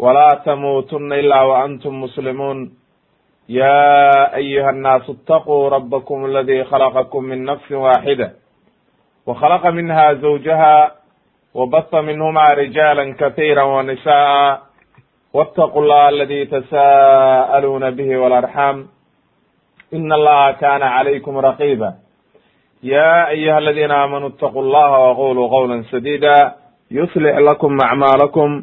ولا تموتن إلا وأنتم مسلمون يا أيها الناس اتقوا ربكم الذي خلقكم من نفس واحدة وخلق منها زوجها وبث منهما رجالا كثيرا ونساء واتقوا الله الذي تساءلون به والأرحام إن الله كان عليكم رقيبا يا أيها الذين آمنوا اتقوا الله وقولوا قولا سديدا يصلح لكم أعمالكم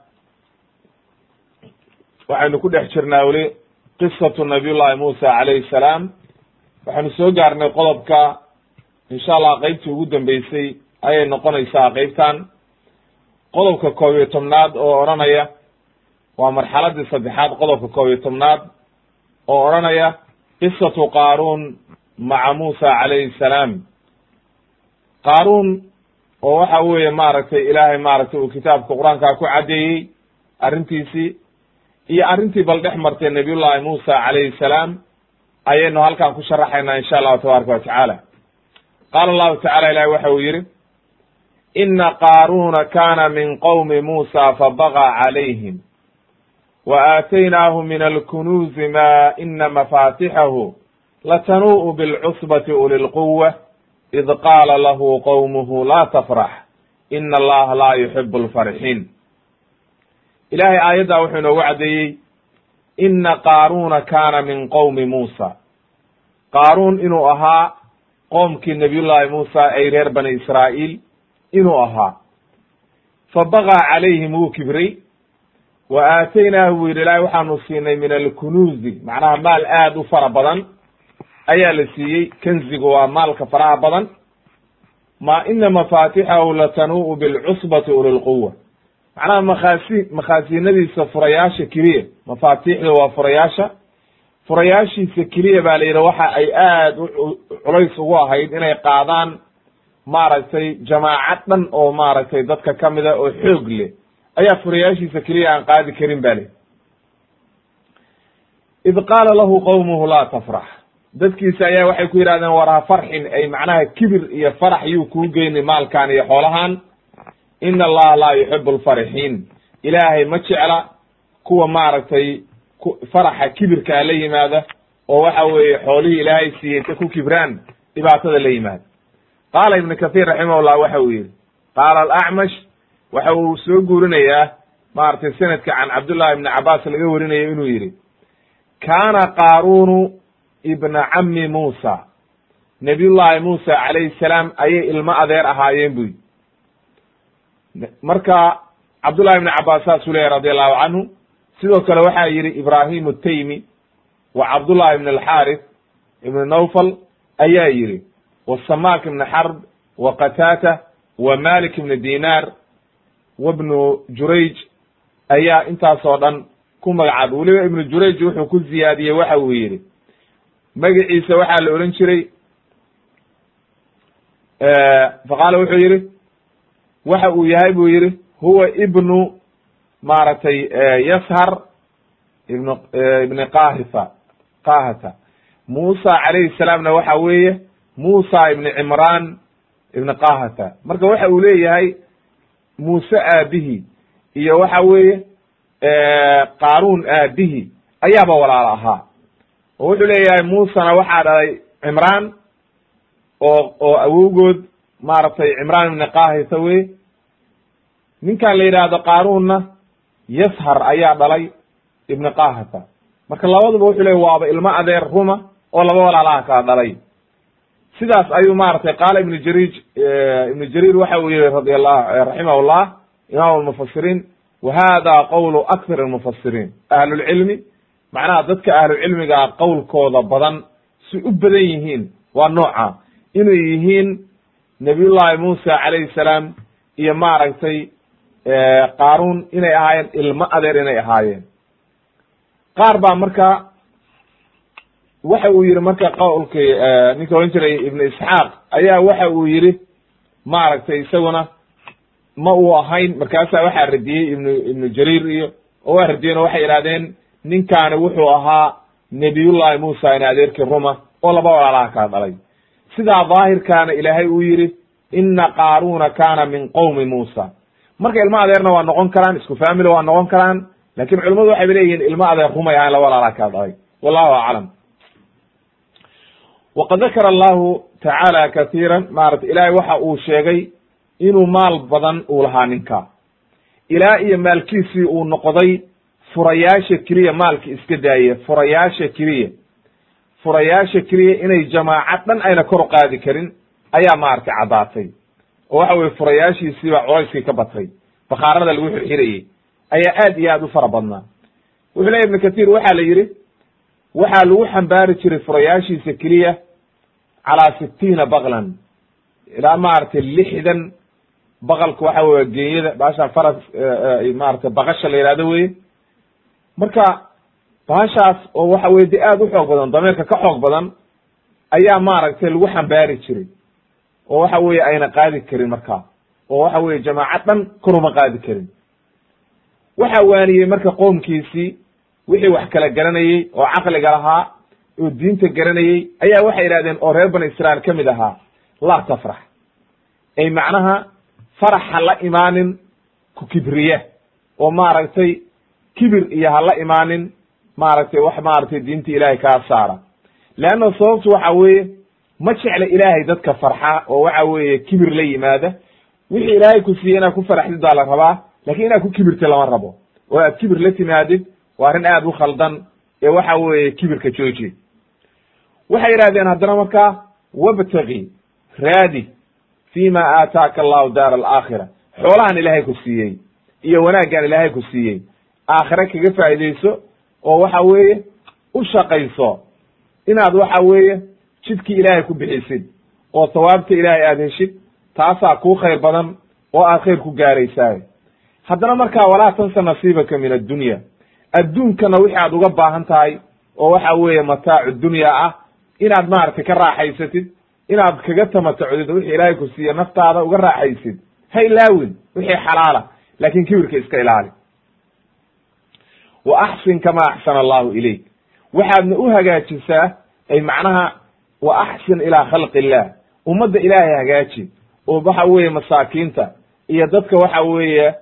waxaynu ku dhex jirnaa weli qisatu nabiy llahi muusa calayhi salaam. Waxaynu soo gaarnay qodobka insha allah qeybtii ugu dambeysay ayay noqonaysaa qeybtan qodobka koob iyo tobnaad oo odhanaya waa marxaladii saddexaad qodobka koob iyo tobnaad oo odhanaya qisatu qaaruun maca muusa calayhi salaam. Qaaruun oo waxa weeye maaragtay ilaahay maaragtay uu kitaabka qur'aanka ku caddeeyey arrintiisii iyo arrintii bal dhex martay nabiyullahi muusa calayhi salaam ayaynu halkan ku sharaxaynaa insha allahu tabaaraka wa tacaala. Qaala allahu tacala ilahi waxa uu yidhi ina qaaruuna kana min qowmi muusa fabagaa calayhim wa aataynaahu min alkunuuzi ma ina mafatixahu latanuu'u bilcusbati uli lquwa id qaala lahu qowmuhu laa tafrax ina allaha laa yuxibu alfarxiin ilahay aayaddaa wuxuu inoogu caddeeyey ina qaaruuna kaana min qowmi muusa. Qaaruun inuu ahaa qoomkii nabiyullahi muusa ay reer bani israa'iil inuu ahaa. Fa bagaa calayhim wuu kibray wa aataynaahu buu yidhi ilahay waxaanu siinay min alkunuuzi macnaha maal aad u fara badan ayaa la siiyey kenzigu waa maalka faraha badan. Ma ina mafatixahu latanuu'u bilcusbati ulilquwa macnaha makhaasi makhaasiinadiisa furayaasha keliya mafaatixda waa furayaasha. Furayaashiisa keliya baa la yidhi waxa ay aad u culays ugu ahayd inay qaadaan maaragtay jamaacad dhan oo maaragtay dadka kamida oo xoog leh. Ayaa furayaashiisa keliya aan qaadi karin ba lihi id qaala lahu qowmuhu laa tafrax. Dadkiisa ayaa waxay ku yidhahdeen war ha farxin. Ay macnaha kibir iyo farax yuu kuu geyni maalkan iyo xoolahan ina allaha laa yuxibu alfarixiin ilaahay ma jecla kuwa maaragtay faraxa kibirkaa la yimaada oo waxa weeye xoolihii ilaahay siiyey ku kibraan dhibaatada la yimaada. Qaala ibnu kathiir raximahullah waxa uu yidhi qaala alacmash waxa uu soo guurinayaa maaragtay sanadka can cabdullahi ibni cabaas laga warinayo inuu yidhi kaana qaaruunu ibna cammi muusa. Nabiyullahi muusa calayhi salaam ayay ilmo adeer ahaayeen buy marka cabdullahi ibni cabaas saasuu leyahy radi allahu canhu sidoo kale waxaa yidhi ibrahim ataymi wa cabdullahi ibn alxaarith ibn nawfal ayaa yidhi wa samak ibn xarb wa qatata wa malik ibn dinar wa bnu jurayj ayaa intaasoo dhan ku magacaabay weliba ibnu jurayj wuxuu ku ziyaadiyey waxa uu yidhi. Magaciisa waxaa la odhan jiray faqaala wuxuu yidhi waxa uu yahay buu yidhi huwa ibnu maaragtay yashar ibnu ibni qahifa qahata. Muusa calayhi salaamna waxa weeye muusa ibni cimraan ibni qahata. Marka waxa uu leeyahay muuse aabihi iyo waxa weeye qaaruun aabihi ayaaba walaalo ahaa. Oo wuxuu leeyahay muusena waxaa dhalay cimraan oo oo awowgood maaragtay cimraan ibni kahisa wey ninkan la yidhaahdo qaaruunna yashar ayaa dhalay ibni kahata marka labaduba wuxuu leey waaba ilmo adeer ruma oo laba walaalaha kala dhalay. Sidaas ayuu maratay qaala ibnu jariij ibnu jariir waxa uu yihi radi allah raximahullah imam almufasiriin wa hada qowlu almufasiriin ahlulcilmi macnaha dadka ahlucilmigaa qowlkooda badan si u badan yihiin waa nooca. Inay yihiin nabiyullahi muusa calayhi salaam iyo maaragtay qaaruun inay ahaayeen ilmo adeer inay ahaayeen. Qaar baa marka waxa uu yihi marka qowlkii ninka ohan jiray ibnu isxaaq ayaa waxa uu yihi maaragtay isaguna ma uu ahayn markaasaa waxaa radiyey ibnu ibnu jariir iyo oo waa radiyeen oo waxay idhahdeen ninkaani wuxuu ahaa nebiyullahi muusa in adeerkii ruma oo laba walaalaha kala dhalay sidaa daahirkaana ilaahay uu yidhi ina qaaruuna kaana min qowmi muusa marka ilmo adeerna waa noqon karaan isku family waa noqon karaan laakiin culimadu waxay leeyihiin ilmo adeer rumay ahayn laba walaalaha kala dhalay wallahu aclam. Waqad dakara allahu tacaala katiiran maarata ilaahay waxa uu sheegay inuu maal badan uu lahaa ninka. Ilaa iyo maalkiisii uu noqday furayaasha keliya maalka iska daaye furayaasha keliya furayaasha keliya inay jamaaca dhan ayna kor qaadi karin ayaa maaragtay caddaatay. Oo waxa weye furayaashiisiiba culayskii ka batay bakhaarada lagu xirxirayey ayaa aad iyo aad u fara badnaa. Wuxuu leya ibnu kathiir waxaa la yidhi waxaa lagu xambaari jiray furayaashiisa keliya calaa sitiina baklan ilaa maaragtay lixdan baqalka waxa weye genyada baashaan faras maaragtay baqasha la yihahdo weye marka baashaas oo waxa weye de aad u xoog badan dameerka ka xoog badan ayaa maaragtay lagu xambaari jiray. Oo waxa weye ayna qaadi karin marka. Oo waxa weye jamaaca dhan koruma qaadi karin. Waxaa waaniyey marka qoomkiisii wixii wax kala garanayey oo caqliga lahaa oo diinta garanayey ayaa waxay yidhahdeen oo reer bani israail ka mid ahaa laa tafrax. Ay macnaha farax ha la imaanin ku kibriya. Oo maaragtay kibir iyo ha la imaanin maaragtay wax maaragtay diinta ilaahay kaa saara. Leanna sababtu waxa weeye ma jecla ilaahay dadka farxa oo waxa weeye kibir la yimaada. Wixii ilaahay ku siiyey inaad ku faraxdid baa la rabaa laakiin inaad ku kibirta lama rabo. Oo aad kibir la timaadid waa arrin aad u khaldan ee waxa weeye kibirka jooji. Waxay yidhahdeen haddana markaa wabtagi raadi fi ma aataaka allahu daar alaakhira xoolahan ilaahay ku siiyey iyo wanaaggan ilaahay ku siiyey. Aakhire kaga faa'iidayso oo waxa weeye u shaqayso inaad waxa weeye jidkii ilaahay ku bixisid oo sawaabta ilaahay aad heshid taasaa kuu khayr badan oo aad khayr ku gaaraysaay. Haddana markaa walaa tansa nasiibaka min addunya. Adduunkana wixii aad uga baahan tahay oo waxa weeye mataacu dunya ah inaad maaragtay ka raaxaysatid inaad kaga tamatacdid wixii ilaahay ku siiye naftaada uga raaxaysid ha ilaawin wixii xalaala laakin kibirka iska ilaali wa axsin kama axsana allahu ilayk. Waxaadna u hagaajisaa ay macnaha wa axsin ilaa khalqi illah ummadda ilaahay hagaaji oo waxa weeye masaakiinta iyo dadka waxa weeye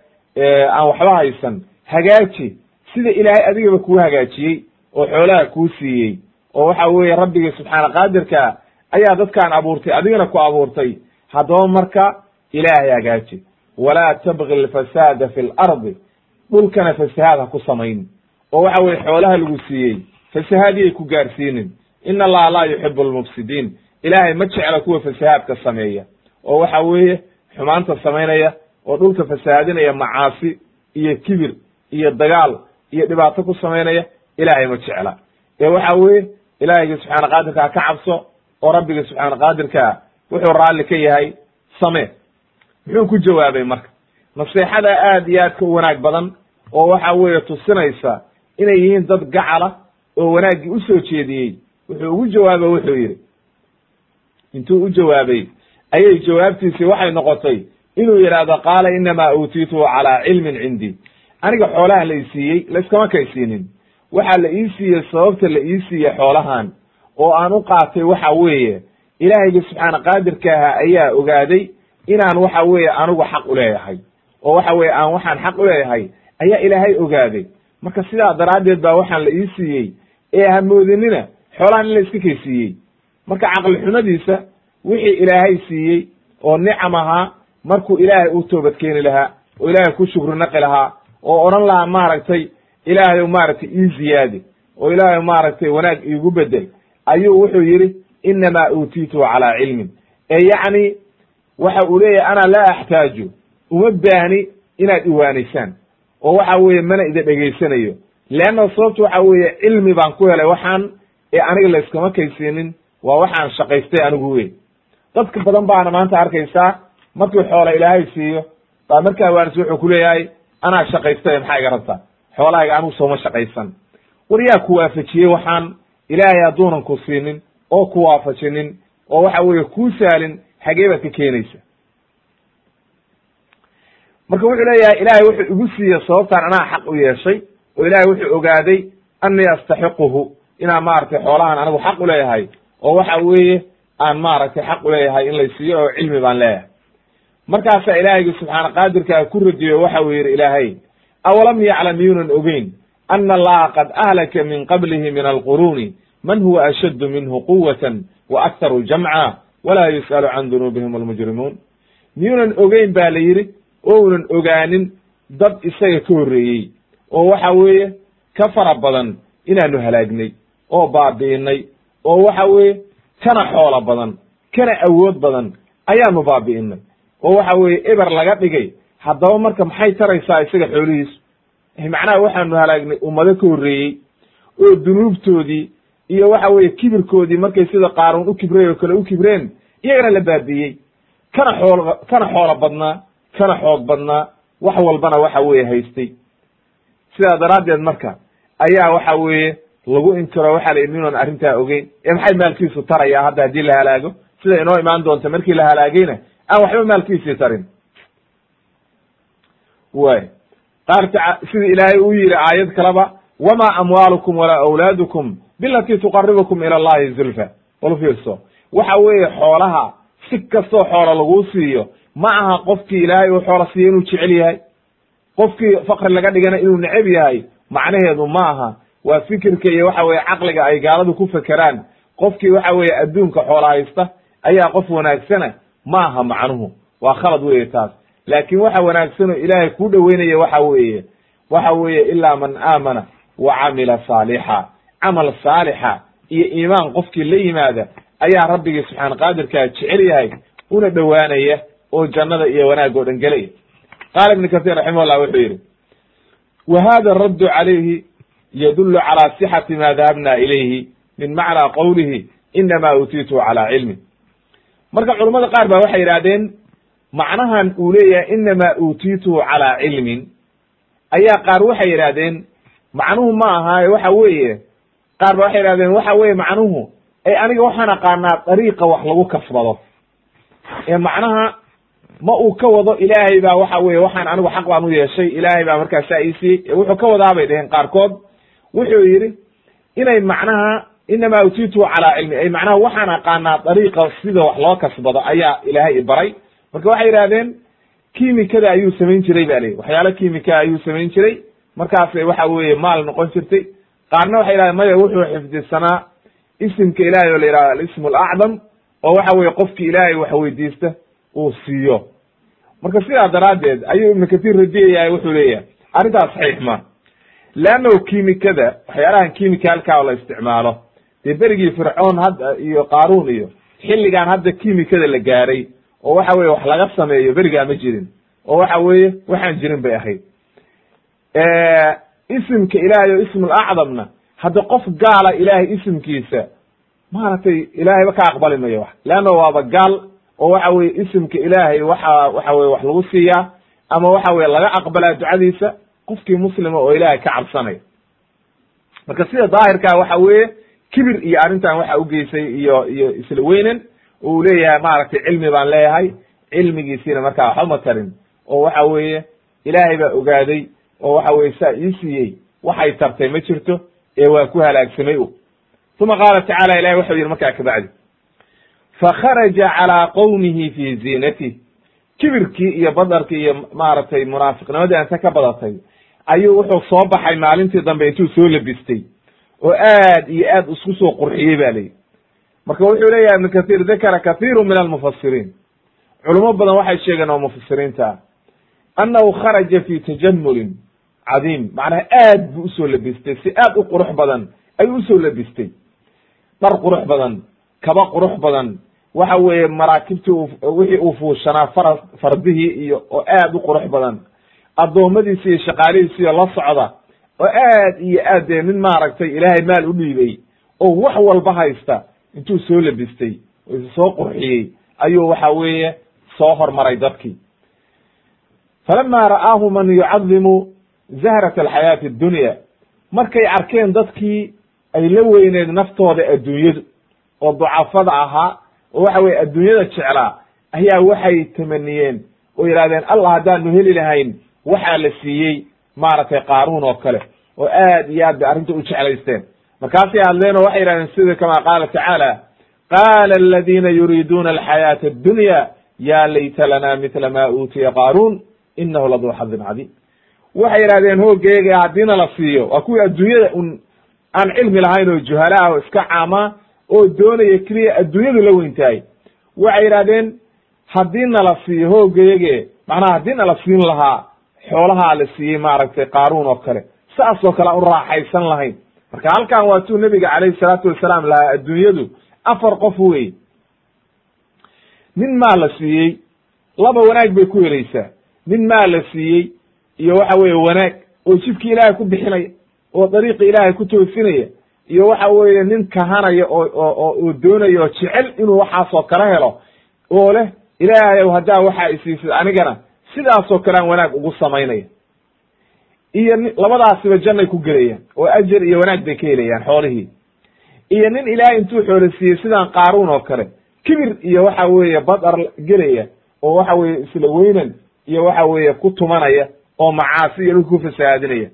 aan waxba haysan. Hagaaji. Sida ilaahay adigaba kuu hagaajiyey oo xoolaha kuu siiyey oo waxa weeye rabbigii subxaana qaadirka ayaa dadkaan abuurtay adigana ku abuurtay. Haddaba marka ilaahay hagaaji walaa tabgi lfasaada fi lardi dhulkana fasahaad ha ku samayn. Oo waxa weye xoolaha lagu siiyey fasahaadiyay ku gaarsiinin. In allaha laa yuxibu almufsidiin. Ilaahay ma jecla kuwa fasahaadka sameeya. Oo waxa weeye xumaanta samaynaya oo dhulka fasahaadinaya macaasi iyo kibir iyo dagaal iyo dhibaato ku samaynaya ilaahay ma jecla. Ee waxa weeye ilaahayga subxaana qaadirka ha ka cabso oo rabbiga subxaana qaadirkaa wuxuu raalli ka yahay samee. Muxuu ku jawaabay marka naseexada aad iyo aadka u wanaag badan oo waxa weeye tusinaysa inay yihiin dad gacala oo wanaaggii u soo jeediyey wuxuu ugu jawaaba wuxuu yidhi intuu u jawaabay ayay jawaabtiisii waxay noqotay inuu yidhaahdo qaala inamaa uutiituhu calaa cilmin cindii aniga xoolaha la isiiyey laiskama kaysiinin. Waxaa la ii siiyey sababta la ii siiyey xoolahan oo aan u qaatay waxa weeye ilaahayga subxaana qaadirka aha ayaa ogaaday inaan waxa weeye anigu xaq u leeyahay oo waxa weye aan waxaan xaq u leeyahay ayaa ilaahay ogaaday. Marka sidaa daraaddeed baa waxaan la ii siiyey ee hamoodinina xoolahan in la iska kaysiiyey. Marka caqli xumadiisa wixii ilaahay siiyey oo nicam ahaa markuu ilaahay u toobad keeni lahaa oo ilaahay ku shukri naqi lahaa oo odhan lahaa maaragtay ilaahay maaragtay ii ziyaadi oo ilaahay maaragtay wanaag iigu bedel ayuu wuxuu yidhi inamaa uutiitu calaa cilmin. Ee yacni waxa uu leeyahay ana laa axtaaju uma baahni inaad iwaanaysaan. Oo waxa weeye mana ida dhegaysanayo leanna sababtu waxa weeye cilmi baan ku helay waxaan ee aniga layskama kaysiinin waa waxaan shaqaystay anigu wey dadka badan baana maanta arkaysaa markii xoola ilaahay siiyo baa markaa waanis wuxuu kuleeyahay anaa shaqaystay maxaa iga rabtaa xoolahayga anigu sooma shaqaysan. War yaa ku waafajiyey waxaan ilaahay hadduunan ku siinin oo ku waafajinin oo waxa weeye kuu saalin xagee baad ka keenaysa marka wuxuu leeyahay ilaahay wuxuu igu siiye sababtaan anaa xaq u yeeshay oo ilaahay wuxuu ogaaday annii astaxiquhu inaan maaragtay xoolahan anigu xaq u leeyahay oo waxa weeye aan maaragtay xaq u leeyahay in lay siiyo oo cilmi baan leeyahay. Markaasaa ilaahaygi subxaana qaadirkaa ku radiyo waxa uu yidhi ilaahay awalam yaclam miyuunan ogeyn ana allaha qad ahlaka min qablihi min alquruuni man huwa ashaddu minhu quwatan wa aktaru jamca walaa yus'alu can dunuubihim almujrimuun miyuunan ogeyn ba la yidhi ounan ogaanin dad isaga ka horreeyey. Oo waxa weeye ka fara badan inaanu halaagnay oo baabi'inay oo waxa weeye kana xoolo badan kana awood badan ayaanu baabi'inay. Oo waxa weeye eber laga dhigay haddaba marka maxay taraysaa isaga xoolihiisu? Macnaha waxaanu halaagnay ummado ka horreeyey oo dunuubtoodii iyo waxa weeye kibirkoodii markay sida qaaruun u kibrey oo kale u kibreen iyagana la baabi'iyey. Kana xool kana xoolo badnaa kana xoog badnaa wax walbana waxa weeye haystay. Sidaa daraaddeed marka ayaa waxa weeye lagu inkiro waxa la yidhi inuunan arrintaa ogeyn. Ee maxay maalkiisu tarayaa hadda haddii la halaago? Sida inoo imaan doonta markii la halaagayna aan waxba maalkiisii tarin. Way qaar sida ilaahay uu yihi aayad kaleba wama amwaalukum walaa awlaadukum bilati tuqaribukum ila allahi zulfa. Wal fiirso waxa weeye xoolaha si kastoo xoola laguu siiyo ma aha qofkii ilaahay uu xoola siiyo inuu jecel yahay. Qofkii fakri laga dhigana inuu neceb yahay macnaheedu ma aha. Waa fikirka iyo waxa weye caqliga ay gaaladu ku fekeraan. Qofkii waxa weeye adduunka xoola haysta ayaa qof wanaagsana ma aha macnuhu. Waa khalad weeye taas. Laakin waxa wanaagsan oo ilaahay kuu dhoweynaya waxa weeye. Waxa weeye ilaa man aamana wa camila saalixa. Camal saalixa iyo iimaan qofkii la yimaada ayaa rabbigii subxaana qaadirkaa jecel yahay una dhowaanaya oo jannada iyo wanaag oo dhan gelaya qaala ibnu kahiir raximahullah wuxuu yidhi wa hada raddu calayhi yadullu calى sixati ma dahabna ilayhi min macnaa qowlihi inama utiituhu calaa cilmi. Marka culummada qaar ba waxay yidhahdeen macnahan uu leeyahay inama utiituhu calaa cilmin. Ayaa qaar waxay yidhahdeen macnuhu ma ahaaye waxa weeye. Qaar ba waxay yidhahdeen waxa weeye macnuhu ay aniga waxaan aqaanaa dariiqa wax lagu kasbado ee macnaha ma uu ka wado ilaahay baa waxa weye waxaan anigu xaq baan u yeeshay ilaahay baa markaasaa ii siiyey wuxuu ka wadaa bay dheheen qaarkood. Wuxuu yidhi inay macnaha inama utiitu calaa cilmi. Ay macnaha waxaan aqaanaa dariiqa sida wax loo kasbado ayaa ilaahay i baray. Marka waxay yidhahdeen kimikada ayuu samayn jiray ba lii waxyaalo kimika ayuu samayn jiray. Markaasay waxa weeye maal noqon jirtay. Qaarna waxay yidhahdeen maya wuxuu xifdisanaa isimka ilahay oo la yihahdo alism alacdam oo waxa weye qofki ilaahay wax weydiista uu siiyo marka sidaa daraaddeed ayuu ibnu kathir radiyayahay wuxuu leeyahay arrintaas saxiix ma. Leannahu kimikada waxyaalahan kimicalka oo la isticmaalo. Dee berigii fircoon hadda iyo qaaruun iyo xilligan hadda kimikada la gaaray oo waxa weye wax laga sameeyo berigaa ma jirin. Oo waxa weeye waxaan jirin bay ahayd. Isimka ilaahay oo ismul acdamna hadda qof gaala ilaahay isimkiisa maaragtay ilaahayba ka aqbali mayo wax. Leanna waaba gaal oo waxa weye isimka ilaahay waxa waxa weye wax lagu siiyaa ama waxa weye laga aqbalaa ducadiisa qofkii muslima oo ilaahay ka cabsanaya marka sida daahirkaa waxa weeye kibir iyo arrintan waxa ugeysay iyo iyo isla weynan oo uu leeyahay maaragtay cilmi baan leeyahay cilmigiisiina markaa waxba ma tarin oo waxa weeye ilaahay baa ogaaday oo waxa weye saa ii siiyey waxay tartay ma jirto ee waa ku halaagsamay u uma qaala tacala ilahi waxau yidhi markaa kabacdi fakharaja calaa qowmihi fi ziinatih kibirkii iyo badarkii iyo maaragtay munaafiqnimadii anta ka badatay ayuu wuxuu soo baxay maalintii dambe intuu soo labistay oo aad iyo aad isku soo qurxiyey ba layihi marka wuxuu leeyahay ibnu kathir dakara kathiru min almufasiriin culimo badan waxay sheegeen oo mufasiriinta ah annahu kharaja fi tajamulin cadiim macnaha aad buu u soo labistay si aad u qurux badan ayuu u soo labistay dhar qurux badan kaba qurux badan waxa weeye maraakibtii wixii uu fuushanaa fara fardihii iyo oo aad u qurux badan. Addoommadiisi iyo shaqaalihiisiyo la socda oo aad iyo aad dee nin maaragtay ilaahay maal u dhiibay oo wax walba haysta intuu soo labistay oo is soo qurxiyey ayuu waxa weeye soo hormaray dadkii. Falama ra'aahu man yucadimu zahrat alxayaati addunya markay arkeen dadkii ay la weyneed naftooda adduunyadu oo ducafada ahaa oo waxa weye adduunyada jeclaa ayaa waxay tamaniyeen oo yidhahdeen allah haddaanu heli lahayn waxaa la siiyey maaragtay qaaruun oo kale oo aad iyo aad bay arrinta u jeclaysteen. Markaasay hadleen oo waxay yidhahdeen sida kama qaala tacaala qaala aladina yuriiduuna alxayaata addunya ya layta lana mitla ma uutiya qaaruun inahu laduu xadin cadiim. Waxay yidhahdeen hooggeega haddiina la siiyo waa kuwii adduunyada un aan cilmi lahayn oo juhala ah oo iska caama oo doonaya keliya adduunyadu la weyntahay waxay yidhahdeen haddii nala siiyo hooggeege macnaha haddii nala siin lahaa xoolahaa la siiyey maaragtay qaaruun oo kale. Saas oo kale aan u raaxaysan lahayn. Marka halkan waa tuu nebiga calayhi salaatu wasalaam lahaa adduunyadu afar qof wey nin maa la siiyey laba wanaag bay ku helaysaa nin maa la siiyey iyo waxa weeye wanaag oo jidkii ilaahay ku bixinaya oo dariiqi ilaahay ku toosinaya iyo waxa weeye nin kahanaya oo oo oo doonaya oo jecel inuu waxaasoo kala helo oo leh ilaahayow haddaa waxaa isiisid anigana sidaasoo kale aan wanaag ugu samaynaya. Iyo labadaasiba jannay ku gelayaan oo ajar iyo wanaag bay ka helayaan xoolihii. Iyo nin ilaahay intuu xoolo siiyey sidaan qaaruun oo kale kibir iyo waxa weeye badar gelaya oo waxa weeye isla weynan iyo waxa weeye ku tumanaya oo macaasi iyo dhulka ku fasahaadinaya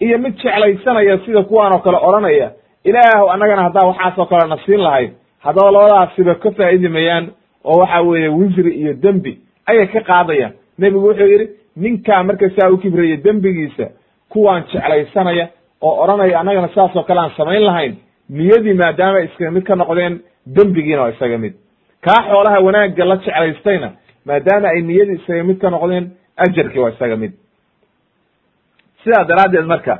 iyo mid jeclaysanaya sida kuwaan oo kale odhanaya ilaahw annagana haddaa waxaasoo kale na siin lahayd haddaba labadaasiba ka faa'idi mayaan oo waxa weeye wisri iyo dembi ayay ka qaadayaan. Nebigu wuxuu yidhi ninkaa marka saa u kibraya dembigiisa kuwaan jeclaysanaya oo odhanaya annagana saasoo kale aan samayn lahayn niyadii maadaama iskaga mid ka noqdeen dembigiina waa isaga mid. Kaa xoolaha wanaagga la jeclaystayna maadaama ay niyadii isaga mid ka noqdeen ajarkii waa isaga mid. Sidaa daraaddeed marka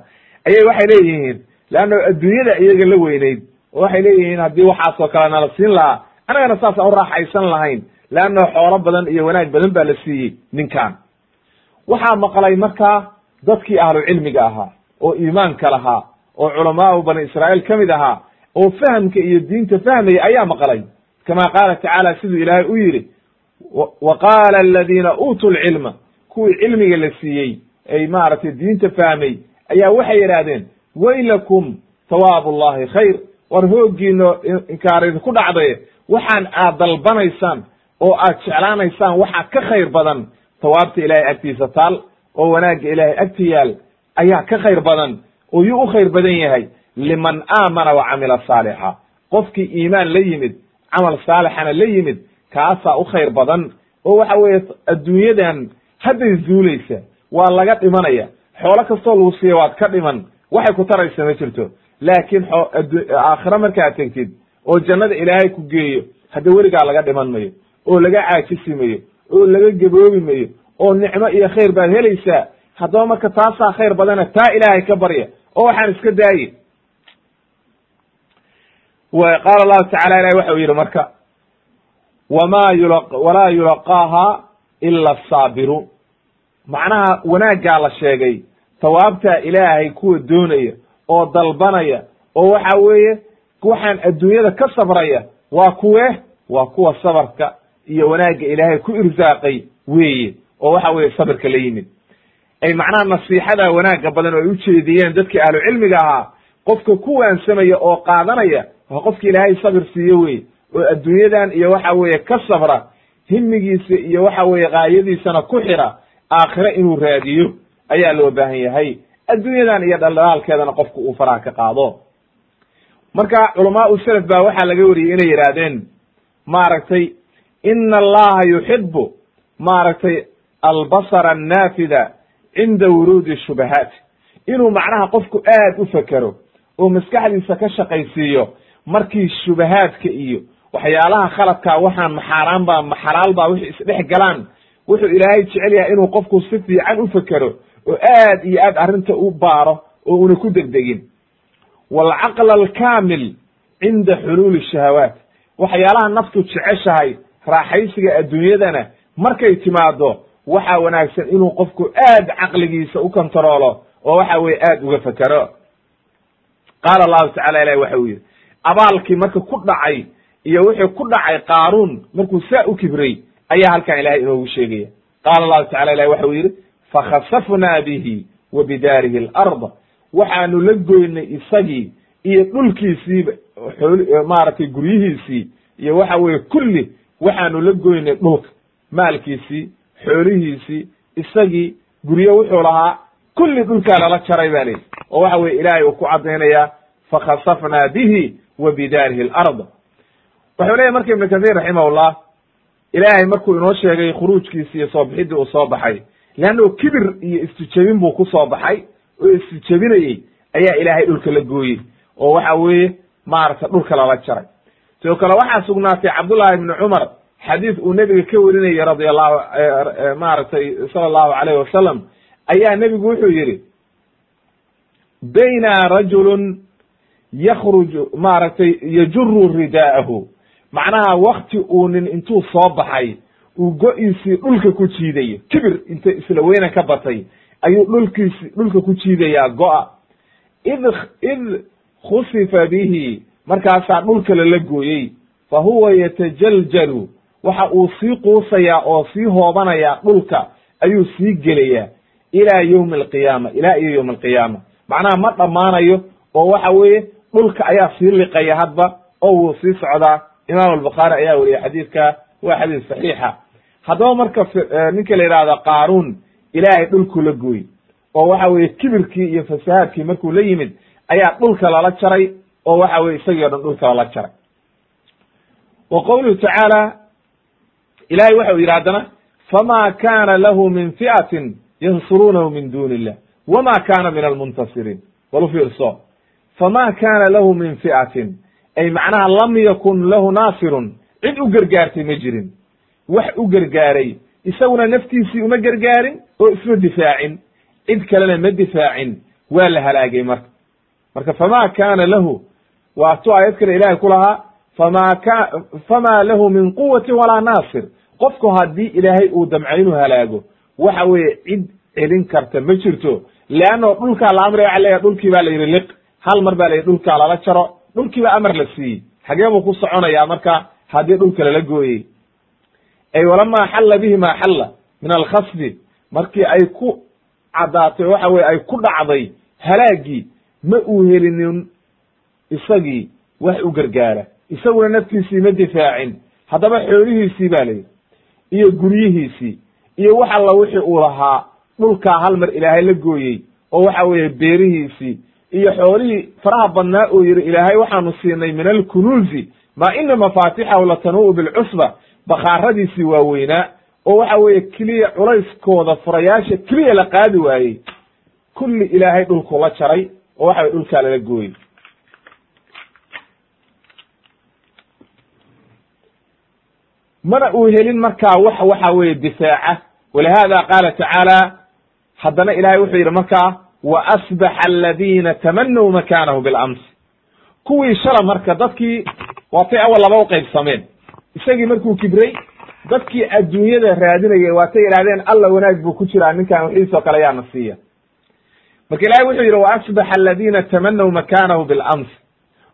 ayay waxay leeyihiin leanna adduunyada iyaga la weyneyd oo waxay leeyihiin haddii waxaasoo kale nala siin lahaa annagana saasaan u raaxaysan lahayn leanna xoolo badan iyo wanaag badan baa la siiyey ninkan waxaa maqlay markaa dadkii ahlu cilmiga ahaa oo iimaanka lahaa oo culamaau bani israa'iil ka mid ahaa oo fahamka iyo diinta fahmaya ayaa maqlay kama qaala tacaala siduu ilaahay u yidhi wa qaala aladiina uutuu lcilma kuwii cilmiga la siiyey ay maaragtay diinta fahmay ayaa waxay yidhaahdeen waylakum thawaabu llahi khayr. War hooggiino inkaar idinku dhacday. Waxaan aad dalbanaysaan oo aad jeclaanaysaan waxaa ka khayr badan. Thawaabta ilaahay agtiisa taal oo wanaagga ilaahay agti yaal ayaa ka khayr badan. Oo yuu u khayr badan yahay. Liman aamana wa camila saalixa. Qofkii iimaan la yimid camal saalixana la yimid kaasaa u khayr badan. Oo waxa weeye adduunyadan hadday zuulaysa waa laga dhimanaya. Xoolo kastoo lagu siiya waad ka dhiman waxay ku taraysa ma jirto. Laakiin aakhiro markaad tegtid oo jannada ilaahay ku geeyo hadda weligaa laga dhiman mayo oo laga caajisi mayo oo laga geboobi mayo oo nicmo iyo khayr baad helaysaa haddaba marka taasaa khayr badana taa ilaahay ka barya oo waxaan iska daaye. Qaala allahu tacala ilahi waxa uu yidhi marka wma walaa yulaqaaha ila asaabiruun macnaha wanaaggaa la sheegay tawaabtaa ilaahay kuwa doonaya oo dalbanaya oo waxa weeye waxaan adduunyada ka sabraya waa kuwe waa kuwa sabarka iyo wanaagga ilaahay ku irsaaqay weeye oo waxa weeye sabirka la yimid. Ay macnaha nasiixada wanaagga badan oo ay ujeediyeen dadkii ahlu cilmiga ahaa qofka ku waansamaya oo qaadanaya waa qofki ilaahay sabir siiyo weye oo adduunyadan iyo waxa weeye ka sabra himigiisa iyo waxa weeye kaayadiisana ku xira aakhire inuu raadiyo ayaa loo baahan yahay. Adduunyadan iyo dhaldhalaalkeedana qofku uu faraha ka qaado. Marka culamaau selaf baa waxaa laga wariyey inay yidhaahdeen maaragtay ina allaha yuxibu maaragtay albasara annaafida cinda wuruudi shubahaat. Inuu macnaha qofku aad u fekero oo maskaxdiisa ka shaqaysiiyo markii shubahaadka iyo waxyaalaha khaladkaa waxaan maxaaraan baa maxalaal baa wixii isdhex galaan. Wuxuu ilaahay jecel yahay inuu qofku si fiican u fekero oo aad iyo aad arrinta u baaro oo una ku degdegin. Waalcaqla alkaamil cinda xuluuli shahawaat. Waxyaalaha naftu jeceshahay raaxaysiga adduunyadana markay timaado waxaa wanaagsan inuu qofku aad caqligiisa u kontaroolo oo waxa weye aad uga fekero qaala allahu tacala ilahi waxa uu yidhi abaalkii marka ku dhacay iyo wixii ku dhacay qaaruun markuu saa u kibray ayaa halkan ilahay inoogu sheegaya. Qaala allahu tacala ilahi waxa uu yidhi fakhasafnaa bihi wa bidaarihi alarda waxaanu la goynay isagii iyo dhulkiisiiba maaragtay guryihiisii iyo waxa weye kulli waxaanu la goynay dhulka maalkiisii xoolihiisii isagii guryo wuxuu lahaa kulli dhulkaa lala jaray ba leyi oo waxa weye ilaahay uu ku caddaynaya fakhasafnaa bihi wa bidaarihi alard wuxuu leyahy marka ibnu kathir raximahullah ilaahay markuu inoo sheegay khuruujkiisi iyo soo bixidii uu soo baxay leanno kibir iyo istijebin buu ku soo baxay oo istijebinayey ayaa ilaahay dhulka la gooyey oo waxa weeye maaragta dhulka lala jaray sidoo kale waxaa sugnaatay cabdullahi ibni cumar xadiis uu nebiga ka warinayay radi allahu maaragtay sala allahu alayh wasalam ayaa nebigu wuxuu yidhi bayna rajulun yakruju maaragtay yajuru ridaa'ahu macnaha wakti uu nin intuu soo baxay uu go-iisii dhulka ku jiidayo kibir inta isla weyna ka batay ayuu dhulkiisi dhulka ku jiidayaa go-a. Id id khusifa bihi markaasaa dhulka lala gooyey. Fa huwa yatajaljalu waxa uu sii quusayaa oo sii hoobanayaa dhulka ayuu sii gelayaa ilaa yowmi alqiyaama ilaa iyo yowmi alqiyaama macnaha ma dhammaanayo oo waxa weeye dhulka ayaa sii liqaya hadba oo wuu sii socdaa. Imaam albukhaari ayaa weriye xadiidka waa xadiis saxiixa haddaba marka ninka la yidhahdo qaaruun ilaahay dhulku la gooy oo waxa weye kibirkii iyo fasahaadkii markuu la yimid ayaa dhulka lala jaray oo waxa weye isagii o dhan dhulka lala jaray. Wa qowluhu tacaala ilahay waxa uu yidhi haddana fama kana lahu min fi'atin yansuruunahu min duni illah wama kana min almuntasiriin bal u fiirso. Fama kana lahu min fi'atin ay macnaha lam yakun lahu naasirun cid u gargaartay ma jirin wax u gargaaray isaguna naftiisii uma gargaarin oo isma difaacin. Cid kalena ma difaacin waa la halaagay marka. Marka fama kana lahu waa tu aayad kale ilahay ku lahaa fama ka fama lahu min quwati walaa naasir. Qofku haddii ilaahay uu damco inuu halaago waxa weeye cid celin karta ma jirto. Leanno dhulkaa la amraya waxa leeyahay dhulkii baa la yidhi liq. Hal mar baa la yidhi dhulkaa lala jaro. Dhulkii baa amar la siiyey. Xagee buu ku soconayaa marka haddii dhulka lala gooyey ay walamaa xalla bihi maa xalla min alkhasbi. Markii ay ku caddaatay waxa weye ay ku dhacday halaagii ma uu helinin isagii wax u gargaara. Isaguna naftiisii ma difaacin. Haddaba xoolihiisii ba la yidhi iyo guryihiisii iyo wax alla wixii uu lahaa dhulkaa hal mar ilaahay la gooyey oo waxa weeye beerihiisii iyo xoolihii faraha badnaa oo yidhi ilaahay waxaanu siinay min alkunuuzi maa ina mafaatixahu latanu'u bilcusba bakhaaradiisii waaweynaa oo waxa weeye keliya culayskooda furayaasha keliya la qaadi waayey. Kulli ilaahay dhulku la jaray oo waxa weye dhulkaa lala gooyey. Mana uu helin markaa wax waxa weeye difaaca. Walihada qaala tacaala haddana ilahay wuxuu yidhi markaa wa asbaxa aladiina tamanaw makanahu bilamsi kuwii shala marka dadkii waatay awal laba u qaybsameen isagii markuu kibray dadkii adduunyada raadinayay waatay yidhahdeen alla wanaag buu ku jiraa ninkan wixiisoo kale yaana siiya marka ilahay wuxuu yidhi wa asbaxa aladiina tamanaw makanahu bilamsi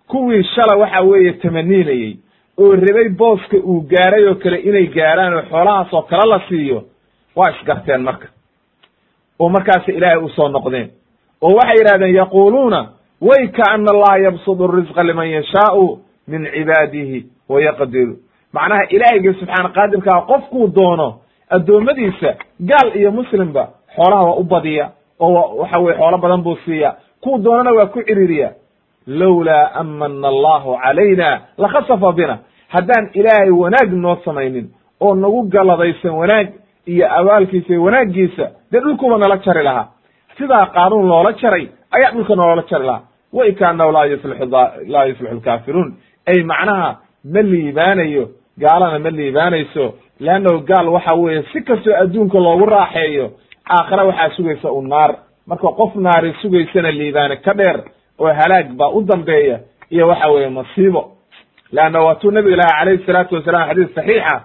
kuwii shala waxa weeye tamaniinayey oo rabay booska uu gaaray oo kale inay gaaraan oo xoolahaas oo kale la siiyo waa isgarteen marka. Oo markaasa ilaahay u soo noqdeen. Oo waxay yidhahdeen yaquluuna way kaana allaha yabsudu risqa liman yashaau min cibaadihi wa yaqdiru macnaha ilaahayga subxaana qaadirkaa qofkuu doono addoommadiisa gaal iyo muslimba xoolaha waa u badiya oo waxa weye xoolo badan buu siiya. Kuu doonana waa ku ciriiriya. Lowlaa amana allahu calayna lakhasafa bina. Haddaan ilaahay wanaag noo samaynin oo nagu galadaysan wanaag iyo abaalkiisa iyo wanaaggiisa dee dhulkuba nala jari lahaa. Sidaa qaanuun loola jaray ayaa dhulka noola jari lahaa. Way kaanahu laa yuflixu laa yuflixu lkaafiruun. Ay macnaha ma liibaanayo gaalana ma liibaanayso leannahu gaal waxa weeye si kastoo adduunka loogu raaxeeyo aakhira waxaa sugaysa u naar. Marka qof naari sugaysana liibaane ka dheer oo halaag baa u dambeeya iyo waxa weeye masiibo. Leanna waatuu nabiga laha calayhi salaatu wasalam xadiis saxiixa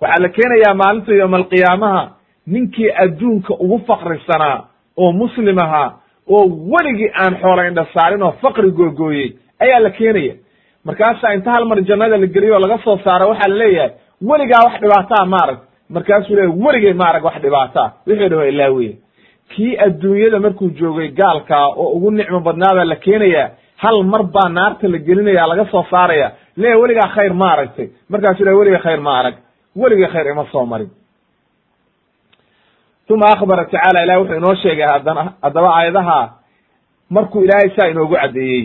waxaa la keenayaa maalinta yowma alqiyaamaha ninkii adduunka ugu faqrisanaa oo muslim ahaa oo weligii aan xoola indha saarin oo faqri googooyey ayaa la keenaya markaasaa inta hal mar jannada la geliyo oo laga soo saaro waxaa la leeyahay weligaa wax dhibaataa maarag. Markaasuu leeya weligay maarag wax dhibaataa. Wixii dha waa ilaaweye kii adduunyada markuu joogay gaalkaa oo ugu nicmo badnaabaa la keenaya hal mar baa naarta la gelinaya laga soo saaraya. Leeya weligaa khayr ma aragtay markaasuu leeya weliga khayr ma arag weligay khayr ima soo marin. Uma akbara tacaala ilahi wuxuu inoo sheegay haddana haddaba aayadaha markuu ilaahay saa inoogu caddeeyey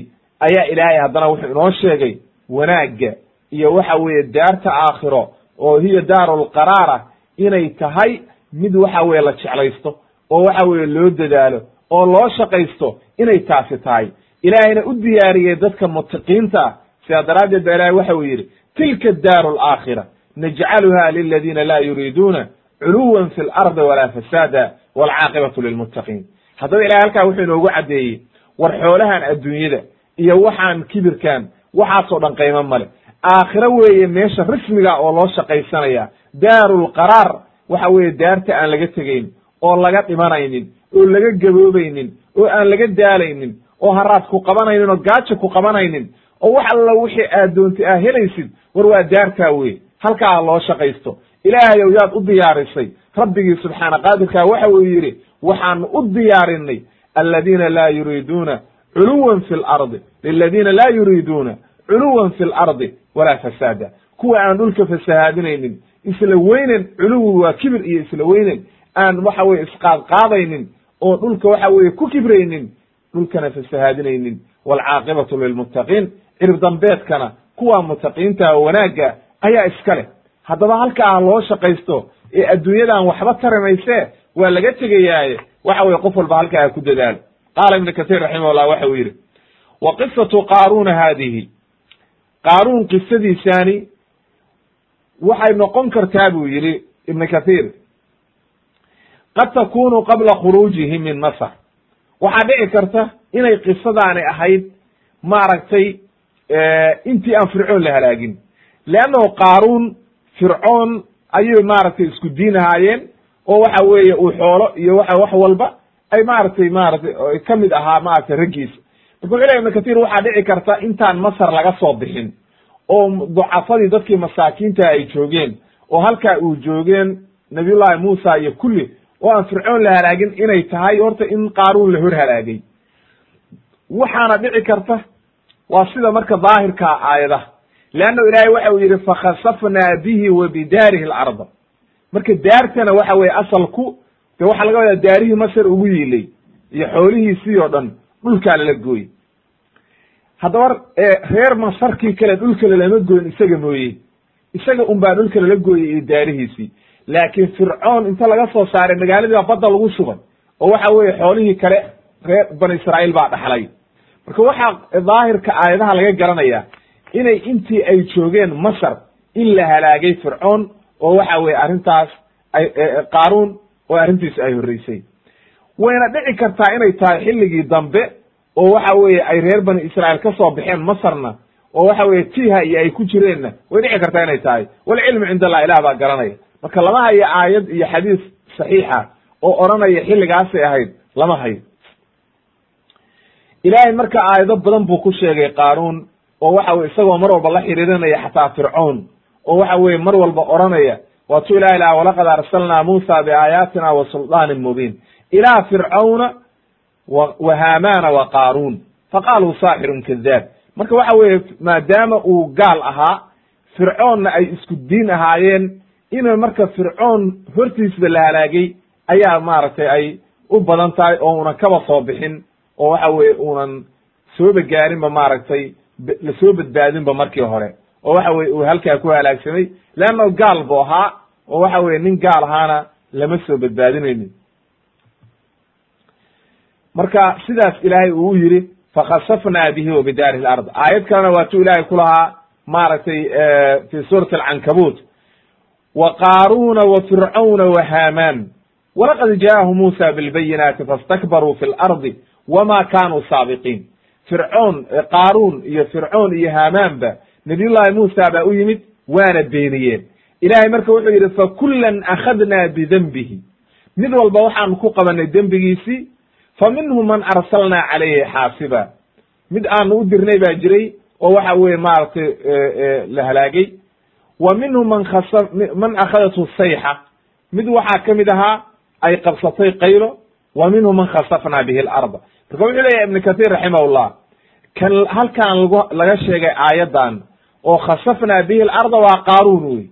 ayaa ilaahay haddana wuxuu inoo sheegay wanaagga iyo waxa weeye daarta aakhiro oo hiya daarulqaraara inay tahay mid waxa weye la jeclaysto oo waxa weeye loo dadaalo oo loo shaqaysto inay taasi tahay. Ilaahayna u diyaariyey dadka mutaqiinta ah sidaa daraaddeed ba ilahay waxa uu yidhi tilka daaru alaakhira najcaluha liladiina laa yuriiduuna culuwan fi lardi walaa fasaada walcaaqibatu lilmuttaqiin. Haddaba ilahay halkaa wuxuu inoogu caddeeyey war xoolahan adduunyada iyo waxaan kibirkan waxaasoo dhan qaymo male aakhiro weeye meesha rismiga oo loo shaqaysanaya daarulqaraar waxa weeye daarta aan laga tegayn oo laga dhimanaynin oo laga gaboobaynin oo aan laga daalaynin oo haraad ku qabanaynin oo gaajo ku qabanaynin oo wax alla wixii aad doontay aa helaysid war waa daartaa weye halkaa loo shaqaysto. Ilaahayow yaad u diyaarisay. Rabbigii subxaana qaadirkaa waxa uu yidhi waxaanu u diyaarinay aladiina laa yuriiduuna culuwan fi lardi liladiina laa yuriiduuna culuwan fi lardi walaa fasaada. Kuwa aan dhulka fasahaadinaynin isla weynen culuwi waa kibir iyo isla weynen aan waxa weye isqaadqaadaynin oo dhulka waxa weye ku kibraynin dhulkana fasahaadinaynin waalcaaqibatu lilmuttaqiin cirib dambeedkana kuwa mutaqiinta wanaagga ayaa iska leh. Haddaba halkaa loo shaqaysto ee adduunyadan waxba tarimayse waa laga tegayaaye waxa weye qof walba halkaa ha ku dadaalo qaala ibnu katiir raximahullah waxa uu yidhi wa qisatu qaaruna haadihi. Qaaruun qisadiisaani waxay noqon kartaa buu yidhi ibnu kathiir qad takunu qabla khuruujihi min masr waxaa dhici karta inay qisadaani ahayd maaragtay intii aan fircoon la halaagin. Leannahu qaaruun fircoon ayay maaragtay isku diin ahaayeen oo waxa weeye uu xoolo iyo waxa wax walba ay maaragtay maaratay ka mid ahaa maaragtay raggiisa marka wuxu ley ibnu kathir waxaa dhici karta intaan masar laga soo bixin oo ducafadii dadkii masaakiinta ay joogeen oo halkaa uu joogeen nabiyullahi muusa iyo kulli oo aan fircoon la halaagin inay tahay horta in qaaruun la hor halaagay waxaana dhici karta waa sida marka daahirkaa aayadaha leanna ilaahay waxa uu yidhi fakhasafnaa bihi wa bidaarihi alarda marka daartana waxa weye asalku de waxaa laga wadaa daarihii masar ugu yiilay iyo xoolihiisii oo dhan dhulkaa lala gooyey. Haddaba reer masarkii kale dhulka lalama goyn isaga mooye. Isaga un baa dhulka lala gooyey iyo daarihiisii. Laakiin fircoon inta laga soo saaray magaaladii baa badda lagu shubay oo waxa weeye xoolihii kale reer bani israa'iil baa dhaxlay. Marka waxaa daahirka aayadaha laga garanaya inay intii ay joogeen masar in la halaagay fircoon oo waxa weye arrintaas ay qaaruun oo arrintiisu ay horreysay. Wayna dhici kartaa inay tahay xilligii dambe oo waxa weeye ay reer bani israa'iil ka soo baxeen masarna oo waxa weye tiha iyo ay ku jireenna way dhici kartaa inay tahay. Walcilmu cind allah ilah baa garanaya. Marka lama hayo aayad iyo xadiis saxiixa oo odhanaya xilligaasay ahayd lama hayo. Ilaahay marka aayado badan buu ku sheegay qaaruun oo waxa weye isagoo mar walba la xiriirinaya xataa fircoon oo waxa weye mar walba odhanaya waatuu ilahi laha walaqad arsalnaa muusa biaayaatina wa suldaanin mubiin. Ilaa fircawna wa haamana wa qaaruun. Faqaaluu saaxirun kadaab marka waxa weeye maadaama uu gaal ahaa fircoonna ay isku diin ahaayeen ina marka fircoon hortiisba la halaagay ayaa maaragtay ay u badan tahay oo unan kaba soo bixin oo waxa weye unan sooba gaarinba maaragtay la soo badbaadinba markii hore. Oo waxa weye uu halkaa ku halaagsamay leanna gaal bu ahaa oo waxa weye nin gaal ahaana lama soo badbaadinaynin. Marka sidaas ilaahay uu yidhi fakhasafnaa bihi wa bidaarihi lard aayad kalena waatuu ilaahay ku lahaa maaragtay fi suurati alcankabut wa qaaruuna wa fircawna wa haamaan. Walaqad jaahu muusa bilbayinaati fastakbaruu fi lardi wama kanuu saabiqiin. Fircoon qaaruun iyo fircoon iyo haamaanba nabiyullahi muusa baa u yimid waana beeniyeen ilahay marka wuxuu yidhi fakulan akhadna bidenbihi mid walba waxaanu ku qabanay dembigiisii fa minhum man arsalnaa calayhi xaasiba. Mid aanu u dirnay baa jiray oo waxa weye maaragtay la halaagay. Wa minhum man khasa man akhadathu sayxa. Mid waxaa ka mid ahaa ay qabsatay qaylo. Wa minhum man khasafna bihi alarda. Marka wuxuu leeyahay ibn kathir raximahullah kan halkan lag laga sheegay aayaddan oo khasafna bihi alarda waa qaaruun wey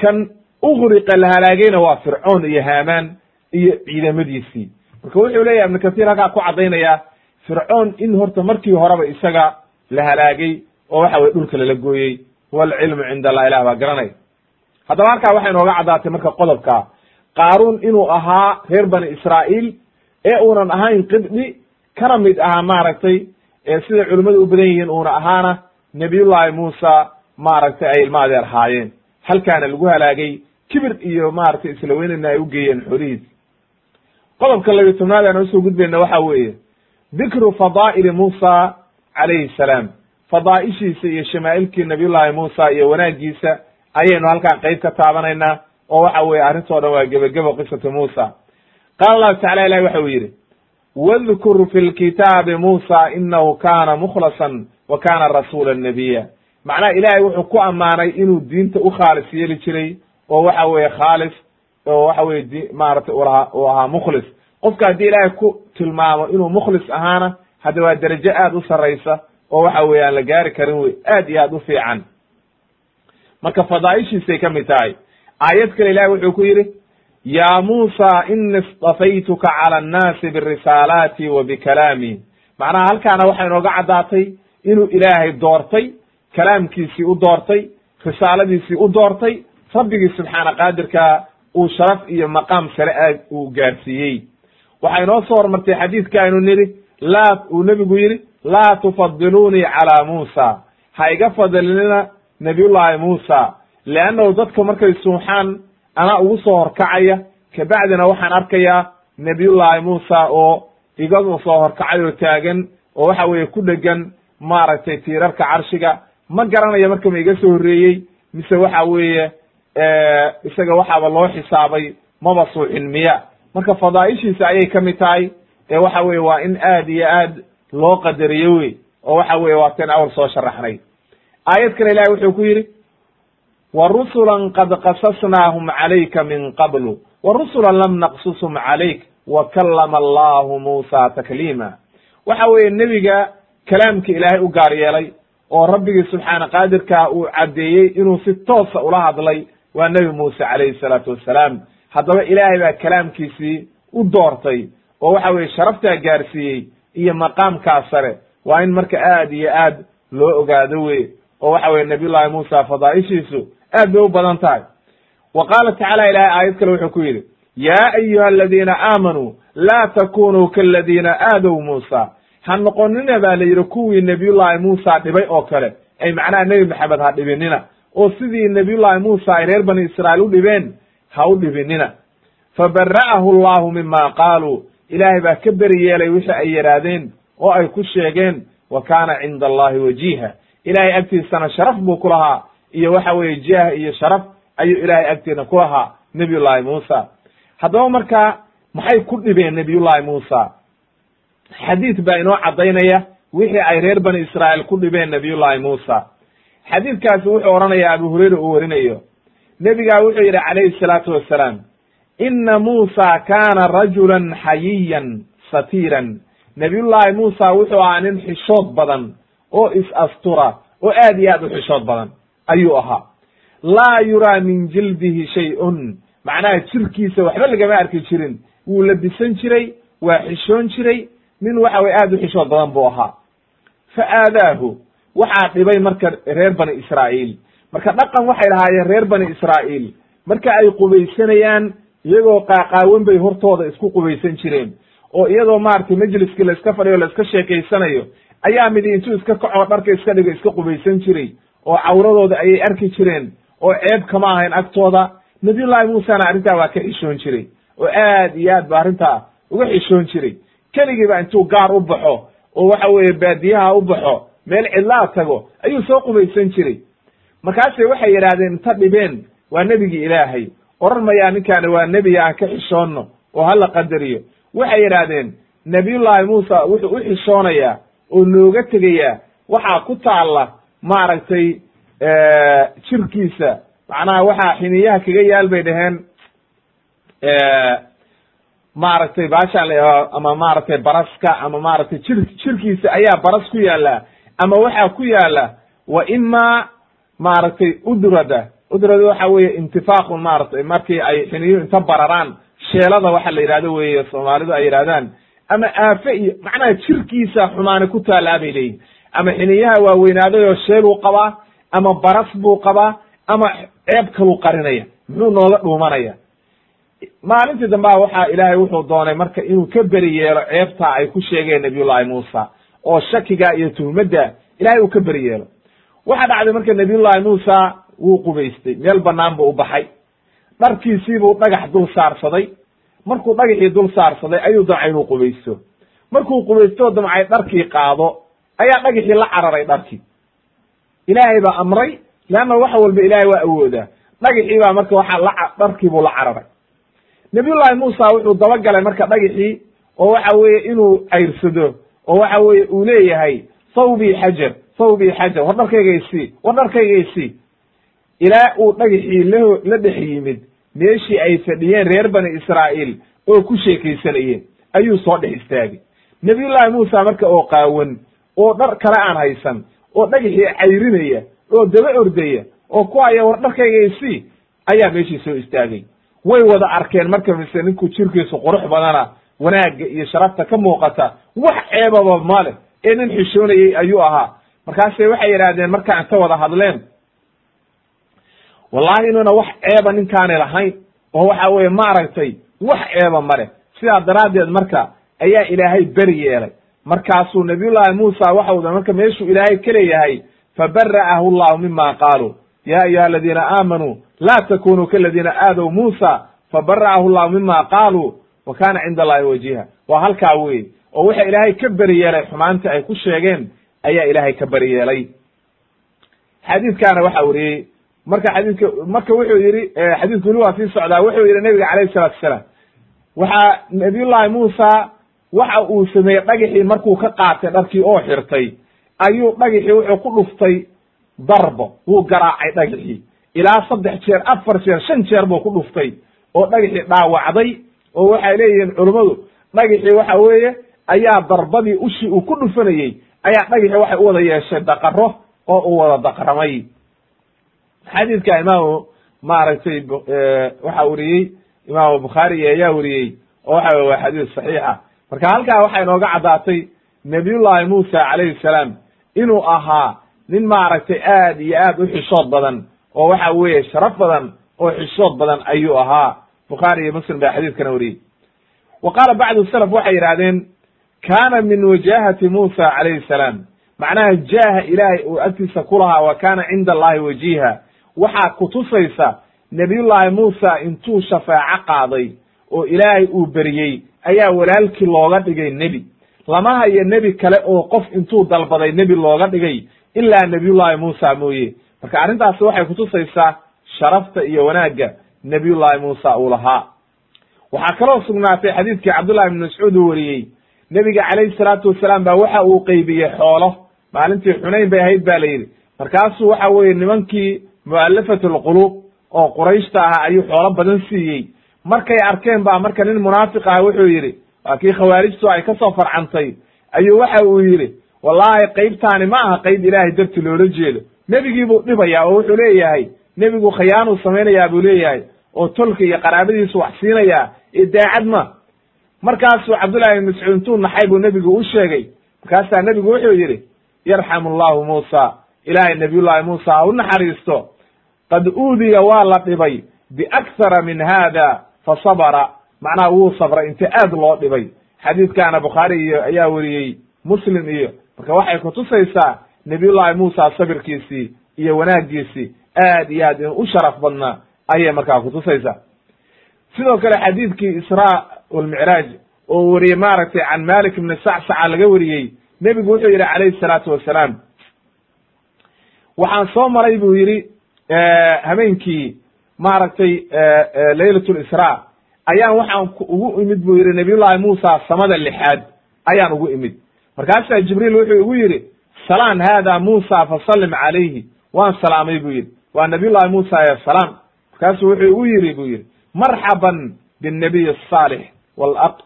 kan ughriqa la halaagayna waa fircoon iyo haamaan iyo ciidamadiisii. Marka wuxuu leeyahay ibn kathir halkaa ku caddaynaya fircoon in horta markii horeba isaga la halaagay oo waxa weye dhulka lala gooyey walcilmu cinda allah ilah baa garanay haddaba halkaa waxay nooga caddaatay marka qodobka qaaruun inuu ahaa reer bani israa'iil ee uunan ahayn qibdi kana mid ahaa maaragtay sida culimmadu u badan yihiin uuna ahaana nabiyullahi muusa maaragtay ay ilma adeer haayeen halkaana lagu halaagay kibir iyo maaragtay isla weynana ay u geeyeen qodobka labiyo tobnaad aan u soo gudbayna waxa weeye dikru fadaa'ili muusa calayhi salaam. Fadaa'ishiisa iyo shamaa'ilkii nabiyullahi muusa iyo wanaagiisa ayaynu halkaan qeyb ka taabanaynaa oo waxa weye arrintoo dhan waa gebagebo qisatu muusa. Qaala allahu tacala ilahi waxa uu yidhi wadkur fi lkitaabi muusa inahu kana mukhlasan wa kana rasuula nabiya macnaha ilaahay wuxuu ku ammaanay inuu diinta u khaalis yeeli jiray oo waxa weye khaalis oo waxa weye di maaragtay ulaha uu ahaa mukhlis. Qofka haddii ilaahay ku tilmaamo inuu mukhlis ahaana hadda waa derajo aad u sarraysa oo waxa weye aan la gaari karin wey aad iyo aad u fiican. Marka fadaa'ishiisay ka mid tahay aayad kale ilahi wuxuu ku yidhi ya muusa ini istafaytuka cala annaasi birisaalaati wa bikalaami macnaha halkaana waxay inooga caddaatay inuu ilaahay doortay kalaamkiisii u doortay risaaladiisii u doortay rabbigii subxaana qaadirka uu sharaf iyo maqaam sare aad uu gaarsiiyey. Waxaa inoo soo hormartay xadiidka aynu nidhi laa uu nebigu yidhi laa tufadilunii calaa muusa. Ha iga fadilina nabiyullaahi muusa leannahu dadka markay suuxaan anaa ugu soo horkacaya kabacdina waxaan arkayaa nabiyullaahi muusa oo iga soo horkacay oo taagan oo waxa weeye ku dhegan maaragtay tiirarka carshiga ma garanayo marka ma iga soo horreeyey mise waxa weeye isaga waxaaba loo xisaabay maba suuxin miya marka fadaa'ishiisa ayay ka mid tahay ee waxa weye waa in aad iyo aad loo qadariyo wey oo waxa weye waa ten awal soo sharaxnay. Aayad kale ilahi wuxuu ku yidhi wa rusulan qad qasasnaahum calayka min qablu wa rusulan lam naqsushum calayk wa kallama allahu muusa takliima waxa weeye nebiga kalaamka ilaahay u gaar yeelay oo rabbigii subxaana qaadirka uu caddeeyey inuu si toosa ula hadlay waa nebi muuse calayhi salaatu wassalaam haddaba ilaahay baa kalaamkiisii u doortay oo waxa weye sharaftaa gaarsiiyey iyo maqaamkaa sare. Waa in marka aad iyo aad loo ogaado wey oo waxa weye nabiyullahi muusa fadaa'ishiisu aad bay u badan tahay. Wa qaala tacala ilahay aayad kale wuxuu ku yidhi yaa ayuha aladiina aamanuu laa takunuu kaladiina aadow muusa ha noqonina baa la yidhi kuwii nebiyullahi muusa dhibay oo kale. Ay macnaha nebi maxamed ha dhibinina. Oo sidii nebiyullahi muusa ay reer bani israa'iil u dhibeen ha u dhibinina. Fabara'ahu allahu mima qaaluu. Ilaahay baa ka beri yeelay wixii ay yidhaahdeen oo ay ku sheegeen wa kaana cinda allahi wajiha ilahay agtiisana sharaf buu ku lahaa iyo waxa weeye jaah iyo sharaf ayuu ilaahay agtiina ku lahaa nebiyullahi muusa. Haddaba markaa maxay ku dhibeen nebiyullahi muusa xadiid baa inoo caddaynaya wixii ay reer bani israa'iil ku dhibeen nebiyullahi muusa. Xadiidkaasi wuxuu odhanayaa abu hurayra uu warinayo. Nebigaa wuxuu yidhi calayhi salaatu wassalaam ina muusa kaana rajulan xayiyan satiiran. Nebiyullaahi muusa wuxuu ahaa nin xishood badan oo is-astura oo aad iyo aad u xishood badan ayuu ahaa. Laa yuraa min jildihi shay-un. Macnaha jirkiisa waxba lagama arki jirin. Wuu labisan jiray waa xishoon jiray nin waxa weye aad u xishood badan buu ahaa. Fa aadaahu waxaa dhibay marka reer bani israa'iil. Marka dhaqan waxay lahaayeen reer bani israa'iil. Marka ay qubaysanayaan iyagoo qaaqaawan bay hortooda isku qubaysan jireen. Oo iyadoo maaragtay majliskii la iska fadhiyo la iska sheekaysanayo ayaa midi intuu iska kacoo dharka iska dhigo iska qubaysan jiray. Oo cawradooda ayay arki jireen. Oo ceeb kama ahayn agtooda. Nabiyullahi muusena arrintaa waa ka xishoon jiray. Oo aad iyo aad ba arrintaa uga xishoon jiray keligiiba intuu gaar u baxo oo waxa weeye baadiyaha u baxo meel cidlaa tago ayuu soo qubaysan jiray. Markaase waxay yidhaahdeen inta dhibeen waa nebigii ilaahay. Oran mayaa ninkaani waa nebiga aan ka xishoonno oo hala qadariyo. Waxay yidhaahdeen nabiyullaahi muusa wuxuu u xishoonayaa oo nooga tegayaa. Waxaa ku taalla maaragtay jirkiisa. Macnaha waxaa xiniyaha kaga yaal bay dhaheen maaragtay baashaan la ama maaragtay baraska ama maaragtay jir jirkiisa ayaa baras ku yaalla ama waxaa ku yaalla wa ima maaragtay udrada. Udrada waxa weeye intifaaqun maaragtay markii ay xiniyu inta bararaan sheelada waxa la yidhahdo weeye soomaalidu ay yidhahdaan ama aafe iyo macnaha jirkiisa xumaani ku taallaa bay leeyihiin ama xiniyaha waaweynaaday oo sheeluu qabaa ama baras buu qabaa ama ceeb kaluu qarinaya muxuu nooga dhuumanaya maalintii dambea waxaa ilaahay wuxuu doonay marka inuu ka beri yeelo ceebtaa ay ku sheegeen nabiyullahi muusa oo shakiga iyo tuhmadda ilahay uu ka beri yeelo. Waxaa dhacday marka nabiyullahi muusa wuu qubaystay meel banaan buu u baxay. Dharkiisiibuu dhagax dul saarsaday. Markuu dhagaxii dul saarsaday ayuu damcay inuu qubaysto. Markuu qubaysto damcay dharkii qaado ayaa dhagaxii la cararay dharkii. Ilaahay baa amray leanna wax walba ilaahay waa awoodaa. Dhagaxii baa marka waxa la dharkiibuu la cararay nabiyullahi muusa wuxuu dabagalay marka dhagaxii oo waxa weeye inuu cayrsado oo waxa weeye uu leeyahay thawbii xajar thawbii xajar war dharkaygaysii war dharkaygaysii ilaa uu dhagaxii la la dhex yimid meeshii ay fadhiyeen reer bani israa'iil oo ku sheekaysanayeen ayuu soo dhex istaagay. Nabiyullahi muusa marka oo qaawan oo dhar kale aan haysan oo dhagaxii cayrinaya oo daba ordaya oo ku haya war dharkaygaysii ayaa meeshii soo istaagay way wada arkeen marka mise ninku jirkiisu qurux badana wanaagga iyo sharafta ka muuqata wax ceebaba male ee nin xishoonayey ayuu ahaa. Markaase waxay yidhaahdeen markaa inta wada hadleen wallahi inuuna wax ceeba ninkaani lahayn oo waxa weeye maaragtay wax ceeba male sidaa daraaddeed marka ayaa ilaahay beri yeelay. Markaasuu nabiyullaahi muusa waxau marka meeshuu ilaahay ka leeyahay fabara'ahu llahu mima qaaluu. Ya ayuha aladiina aamanuu laa takunuu kaladiina aadow muusa fabara'ahu llahu mima qaaluu wa kana cinda allahi wajiha waa halkaa wey oo waxa ilaahay ka beri yeelay xumaantii ay ku sheegeen ayaa ilaahay ka beri yeelay xadiidkaana waxa weriyey marka xadiidka marka wuxuu yihi xadiidku weli waa sii socdaa wuxuu yihi nabiga calayhi salatu asalaam waxaa nabiyullahi muusa waxa uu sameeyey dhagaxii markuu ka qaatay dharkii oo xirtay. Ayuu dhagaxii wuxuu ku dhuftay darbo. Wuu garaacay dhagaxii ilaa saddex jeer afar jeer shan jeer buu ku dhuftay oo dhagaxii dhaawacday oo waxay leeyihiin culummadu dhagaxii waxa weeye ayaa darbadii ushii uu ku dhufanayey ayaa dhagaxii waxay u wada yeeshay daqaro oo uu wada daqramay. Xadiidka imaamu maaragtay waxa weriyey imaamu bukhaari ayaa weriyey oo waxa weye waa xadiis saxiixa marka halkaa waxay inooga caddaatay nabiyullahi muusa calayhi salaam inuu ahaa nin maaragtay aad iyo aad u xishood badan oo waxa weeye sharaf badan oo xishood badan ayuu ahaa. Bukhaari iyo muslim baa xadiidkana wariyey. Wa qaala bacdu salaf waxay yidhahdeen kaana min wajahati muusa calayhi salaam. Macnaha jaaha ilaahay uu agtiisa ku lahaa wa kaana cinda allahi wajiha waxaa kutusaysa nebiyullaahi muusa intuu shafaaco qaaday oo ilaahay uu beriyey ayaa walaalkii looga dhigay nebi. Lama hayo nebi kale oo qof intuu dalbaday nebi looga dhigay ilaa nebiyullaahi muusa mooye marka arrintaasi waxay kutusaysaa sharafta iyo wanaagga nebiyullaahi muusa uu lahaa. Waxaa kaloo sugnaatay xadiidkii cabdullahi ibn mascuud uu wariyey nebiga calayhi salaatu wasalaam baa waxa uu qeybiyey xoolo. Maalintii xunayn bay ahayd ba la yidhi. Markaasuu waxa weeye nimankii mu'alafat alquluub oo qurayshta ahaa ayuu xoolo badan siiyey. Markay arkeen baa marka nin munaafiq ah wuxuu yidhi waa kii khawaarijtu ay ka soo farcantay. Ayuu waxa uu yidhi wallahi qaybtaani ma aha qayb ilaahay darti loola jeedo nebigii buu dhibayaa oo wuxuu leeyahay nebigu khiyaanuu samaynayaa buu leeyahay oo tolka iyo qaraabadiisu wax siinayaa ee daacad ma. Markaasuu cabdullahi ibn mascuud intuu naxay buu nebigu u sheegay. Markaasaa nebigu wuxuu yidhi yarxamu allahu muusa ilaahay nabiyullahi muusa ha u naxariisto. Qad uudiya waa la dhibay biakthara min hada fa sabara. Macnaha wuu sabray inta aad loo dhibay. Xadiidkaana bukhaari iyo ayaa weriyey muslim iyo marka waxay kutusaysaa nabiyullahi muusa sabirkiisii iyo wanaagiisii aad iyo aad inuu u sharaf badnaa ayay markaa kutusaysaa sidoo kale xadiidkii israa walmicraaj oo wariyey maaragtay can malik ibni sacsaca laga wariyey nebigu wuxuu yidhi calayhi salaatu wasalaam waxaan soo maray buu yidhi habeenkii maaragtay laylat lisraa ayaan waxaan ugu imid buu yidhi nabiyullahi muusa samada lixaad ayaan ugu imid. Markaasaa jibriil wuxuu igu yidhi salaan haada muusa fasallim calayhi. Waan salaamay buu yidhi. Waa nabiyullahi muusa ee salaam. Markaasuu wuxuu igu yidhi buu yidhi marxaban binnabiy asaalix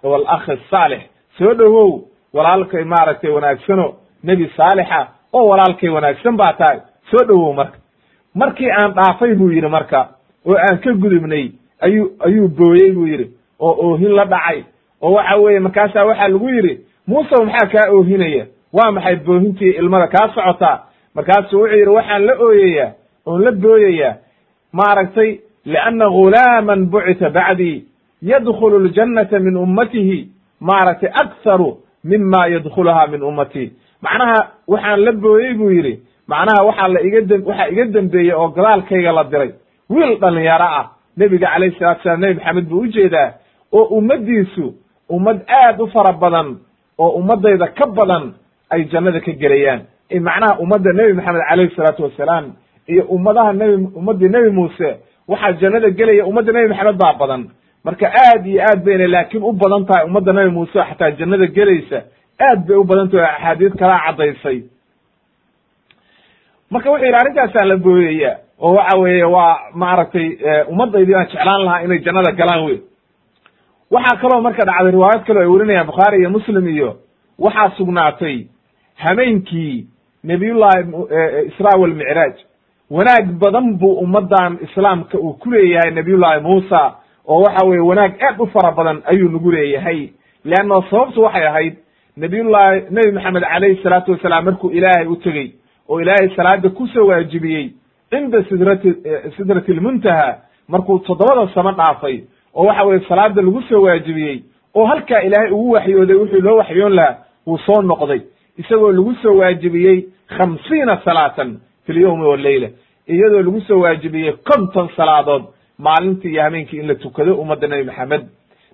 walakhi asaalix soo dhowow walaalkay maaragtay wanaagsano nebi saalixa oo walaalkay wanaagsan baa tahay. Soo dhowow marka. Markii aan dhaafay buu yidhi marka oo aan ka gudubnay ayuu ayuu booyey buu yidhi oo oohin la dhacay. Oo waxa weeye markaasaa waxaa lagu yidhi muusew maxaa kaa oohinaya waa maxay boohintii ilmada kaa socotaa markaasuu wuxuu yidhi waxaan la ooyayaa oon la booyayaa maaragtay lianna ghulaaman bucita bacdii yadkhulu ljannata min ummatihi maaragtay aktharu mima yadkhuluha min ummatii macnaha waxaan la booyey buu yidhi. Macnaha waxaa la iga waxaa iga dembeeyey oo gadaalkayga la diray. Wiil dhalinyaro ah nebiga calayhi salatu salaam nebi maxamed buu u jeedaa oo ummaddiisu ummad aad u fara badan oo ummaddayda ka badan ay jannada ka gelayaan. Macnaha ummadda nebi maxamed calayhi salaatu wasalaam iyo ummadaha nebi ummaddii nebi muuse waxaa jannada gelaya ummadda nebi maxamed baa badan. Marka aad iyo aad bayna laakiin u badan tahay ummadda nebi muuse xataa jannada gelaysa. Aad bay u badan tahay axaadiis kalaa caddaysay. Marka wuxuu yidhi arrintaasaan la booyaya oo waxa weeye waa maaragtay ummadaydii aan jeclaan lahaa inay jannada galaan wey waxaa kaloo marka dhacday riwaayad kaleo ay werinayaan bukhaari iyo muslim iyo waxaa sugnaatay hameenkii nabiyullahi israa walmicraaj wanaag badan buu ummaddan islaamka uu ku leeyahay nabiyullahi muusa oo waxa weye wanaag aad u fara badan ayuu nagu leeyahay. Leanno sababtu waxay ahayd nabiyullahi nebi maxamed calayhi salaatu wasalaam markuu ilaahay u tegey oo ilaahay salaada ku soo waajibiyey cinda sidrati sidrati lmuntaha markuu toddobada samo dhaafay oo waxa weye salaada lagu soo waajibiyey oo halkaa ilaahay ugu waxyooday wuxuu loo waxyoon lahaa wuu soo noqday isagoo lagu soo waajibiyey khamsiina salaatan fi lyowmi waleyla iyadoo lagu soo waajibiyey konton salaadood maalintii iyo habeenkii in la tukado ummadda nebi maxamed.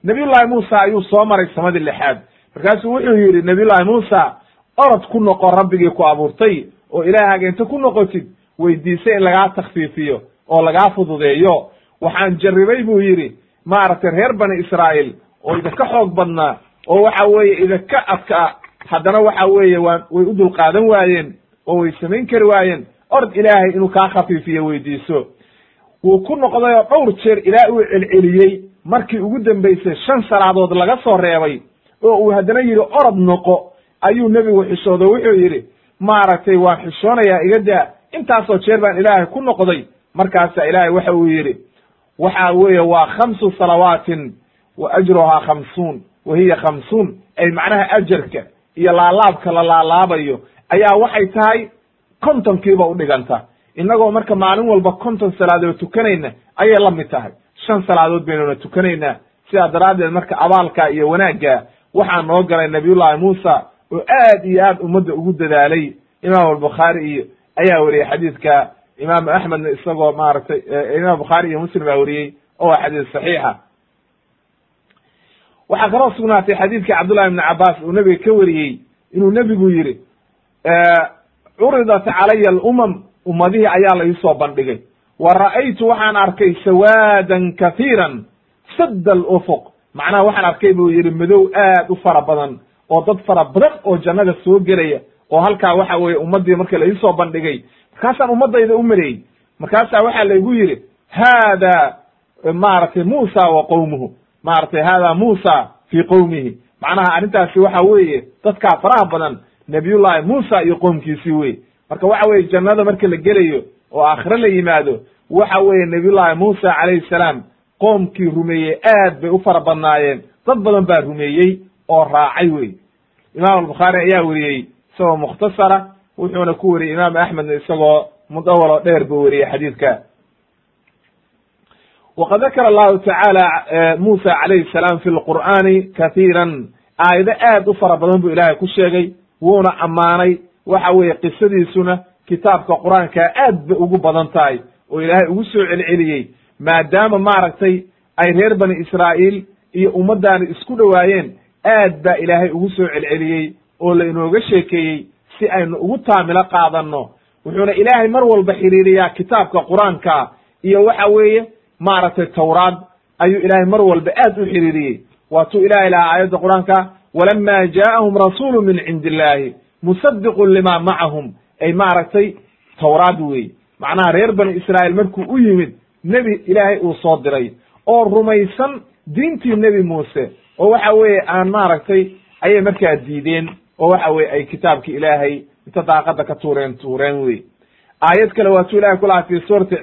Nabiyullahi muusa ayuu soo maray samadii lixaad. Markaasuu wuxuu yidhi nabiyullahi muusa orod ku noqo rabbigii ku abuurtay oo ilaahaaga inta ku noqotid weydiisay in lagaa takfiifiyo oo lagaa fududeeyo. Waxaan jarribay buu yidhi maaragtay reer bani israa'iil oo idinka xoog badnaa oo waxa weeye idinka adkaa haddana waxa weeye waa way u dulqaadan waayeen oo way samayn kari waayeen. Ord ilaahay inuu kaa khafiifiyo weydiiso. Wuu ku noqday oo dhowr jeer ilaa uu celceliyey markii ugu dambaysay shan salaadood laga soo reebay oo uu haddana yidhi orod noqo. Ayuu nebigu xishoodo wuxuu yidhi maaragtay waan xishoonayaa iga daa. Intaasoo jeer baan ilaahay ku noqday. Markaasaa ilaahay waxa uu yidhi waxa weeye waa khamsu salawaatin wa ajruhaa khamsuun wa hiya khamsuun. Ay macnaha ajarka iyo laalaabka la laalaabayo ayaa waxay tahay kontonkiiba udhiganta innagoo marka maalin walba konton salaadood tukanayna ayay la mid tahay. Shan salaadood baynuna tukanaynaa sidaa daraaddeed marka abaalka iyo wanaagga waxaa noo galay nabiyullahi muusa oo aad iyo aad ummadda ugu dadaalay. Imaam albukhaari iyo ayaa weriyey xadiidka. Imaamu axmedna isagoo maaragtay imaam bukhaari iyo muslim baa weriyey oo waa xadiis saxiixa waxaa kaloo sugnaatay xadiidkii cabdullahi ibni cabaas uu nebiga ka wariyey inuu nebigu yidhi curidat calaya alumam ummadihii ayaa la iisoo bandhigay. Wa ra'aytu waxaan arkay sawaadan kathiiran sadda alufuq. Macnaha waxaan arkay buu yidhi madow aad u fara badan oo dad fara badan oo jannada soo gelaya oo halkaa waxa weeye ummaddii marka la iisoo bandhigay. Markaasaan ummaddayda u mareyey markaasaa waxaa laygu yidhi haada maaragtay muusa wa qowmuhu maaragtay haada muusa fii qowmihi macnaha arrintaasi waxa weeye dadkaa faraha badan nabiyullahi muusa iyo qoomkiisii wey marka waxa weye jannada marka la gelayo oo aakhire la yimaado waxa weeye nabiyullahi muusa calayhi salaam qoomkii rumeeyey aad bay u fara badnaayeen. Dad badan baa rumeeyey oo raacay wey imaam albukhaari ayaa weriyey isagoo mukhtasara wuxuuna ku weriyey imaam axmedna isagoo mudawal oo dheer buu weriyey xadiidka waqad dakara allahu tacaala muusa calayhi salaam fi lqur'aani kathiiran aayado aad u fara badan buu ilaahay ku sheegay wuuna ammaanay waxa weeye qisadiisuna kitaabka qur'aanka aad bay ugu badan tahay oo ilaahay ugu soo celceliyey maadaama maaragtay ay reer bani israa'iil iyo ummaddaani isku dhowaayeen aad baa ilaahay ugu soo celceliyey oo la inooga sheekeeyey si aynu ugu taamilo qaadanno wuxuuna ilaahay mar walba xiriiriyaa kitaabka qur'aanka iyo waxa weeye maaragtay tawraad ayuu ilaahay mar walba aad u xiriiriyey. Waatuu ilahay lahaa aayadda qur'aanka walama jaa'ahum rasuulu min cindi illahi musadiqun lima macahum ay maaragtay tawraad weeye macnaha reer bani israa'iil markuu u yimid nebi ilaahay uu soo diray oo rumaysan diintii nebi muuse oo waxa weeye aan maaragtay ayay markaa diideen oo waxa weye ay kitaabki ilaahay inta daaqada ka tuureen tuureen wey. Aayad kale waatuu ilahay ku lahaa fi suurati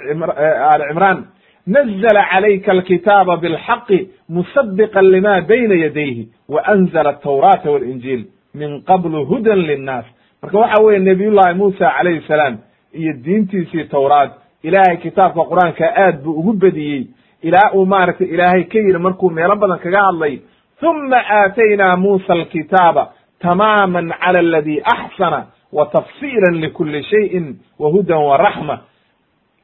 ali cimraan nazla calayka alkitaaba bilxaqi musadiqan lima bayna yadayhi wa anzla atawrata walinjiil min qablu hudan linnaas marka waxa weye nabiyullahi muusa calayhi salaam iyo diintiisii tawraad ilaahay kitaabka qur'aanka aad buu ugu bediyey ilaa uu maaragtay ilaahay ka yidhi markuu meelo badan kaga hadlay huma aataynaa muusa alkitaaba tamaaman cala aladi axsana wa tafsiila likuli shayin wa hudan wa raxma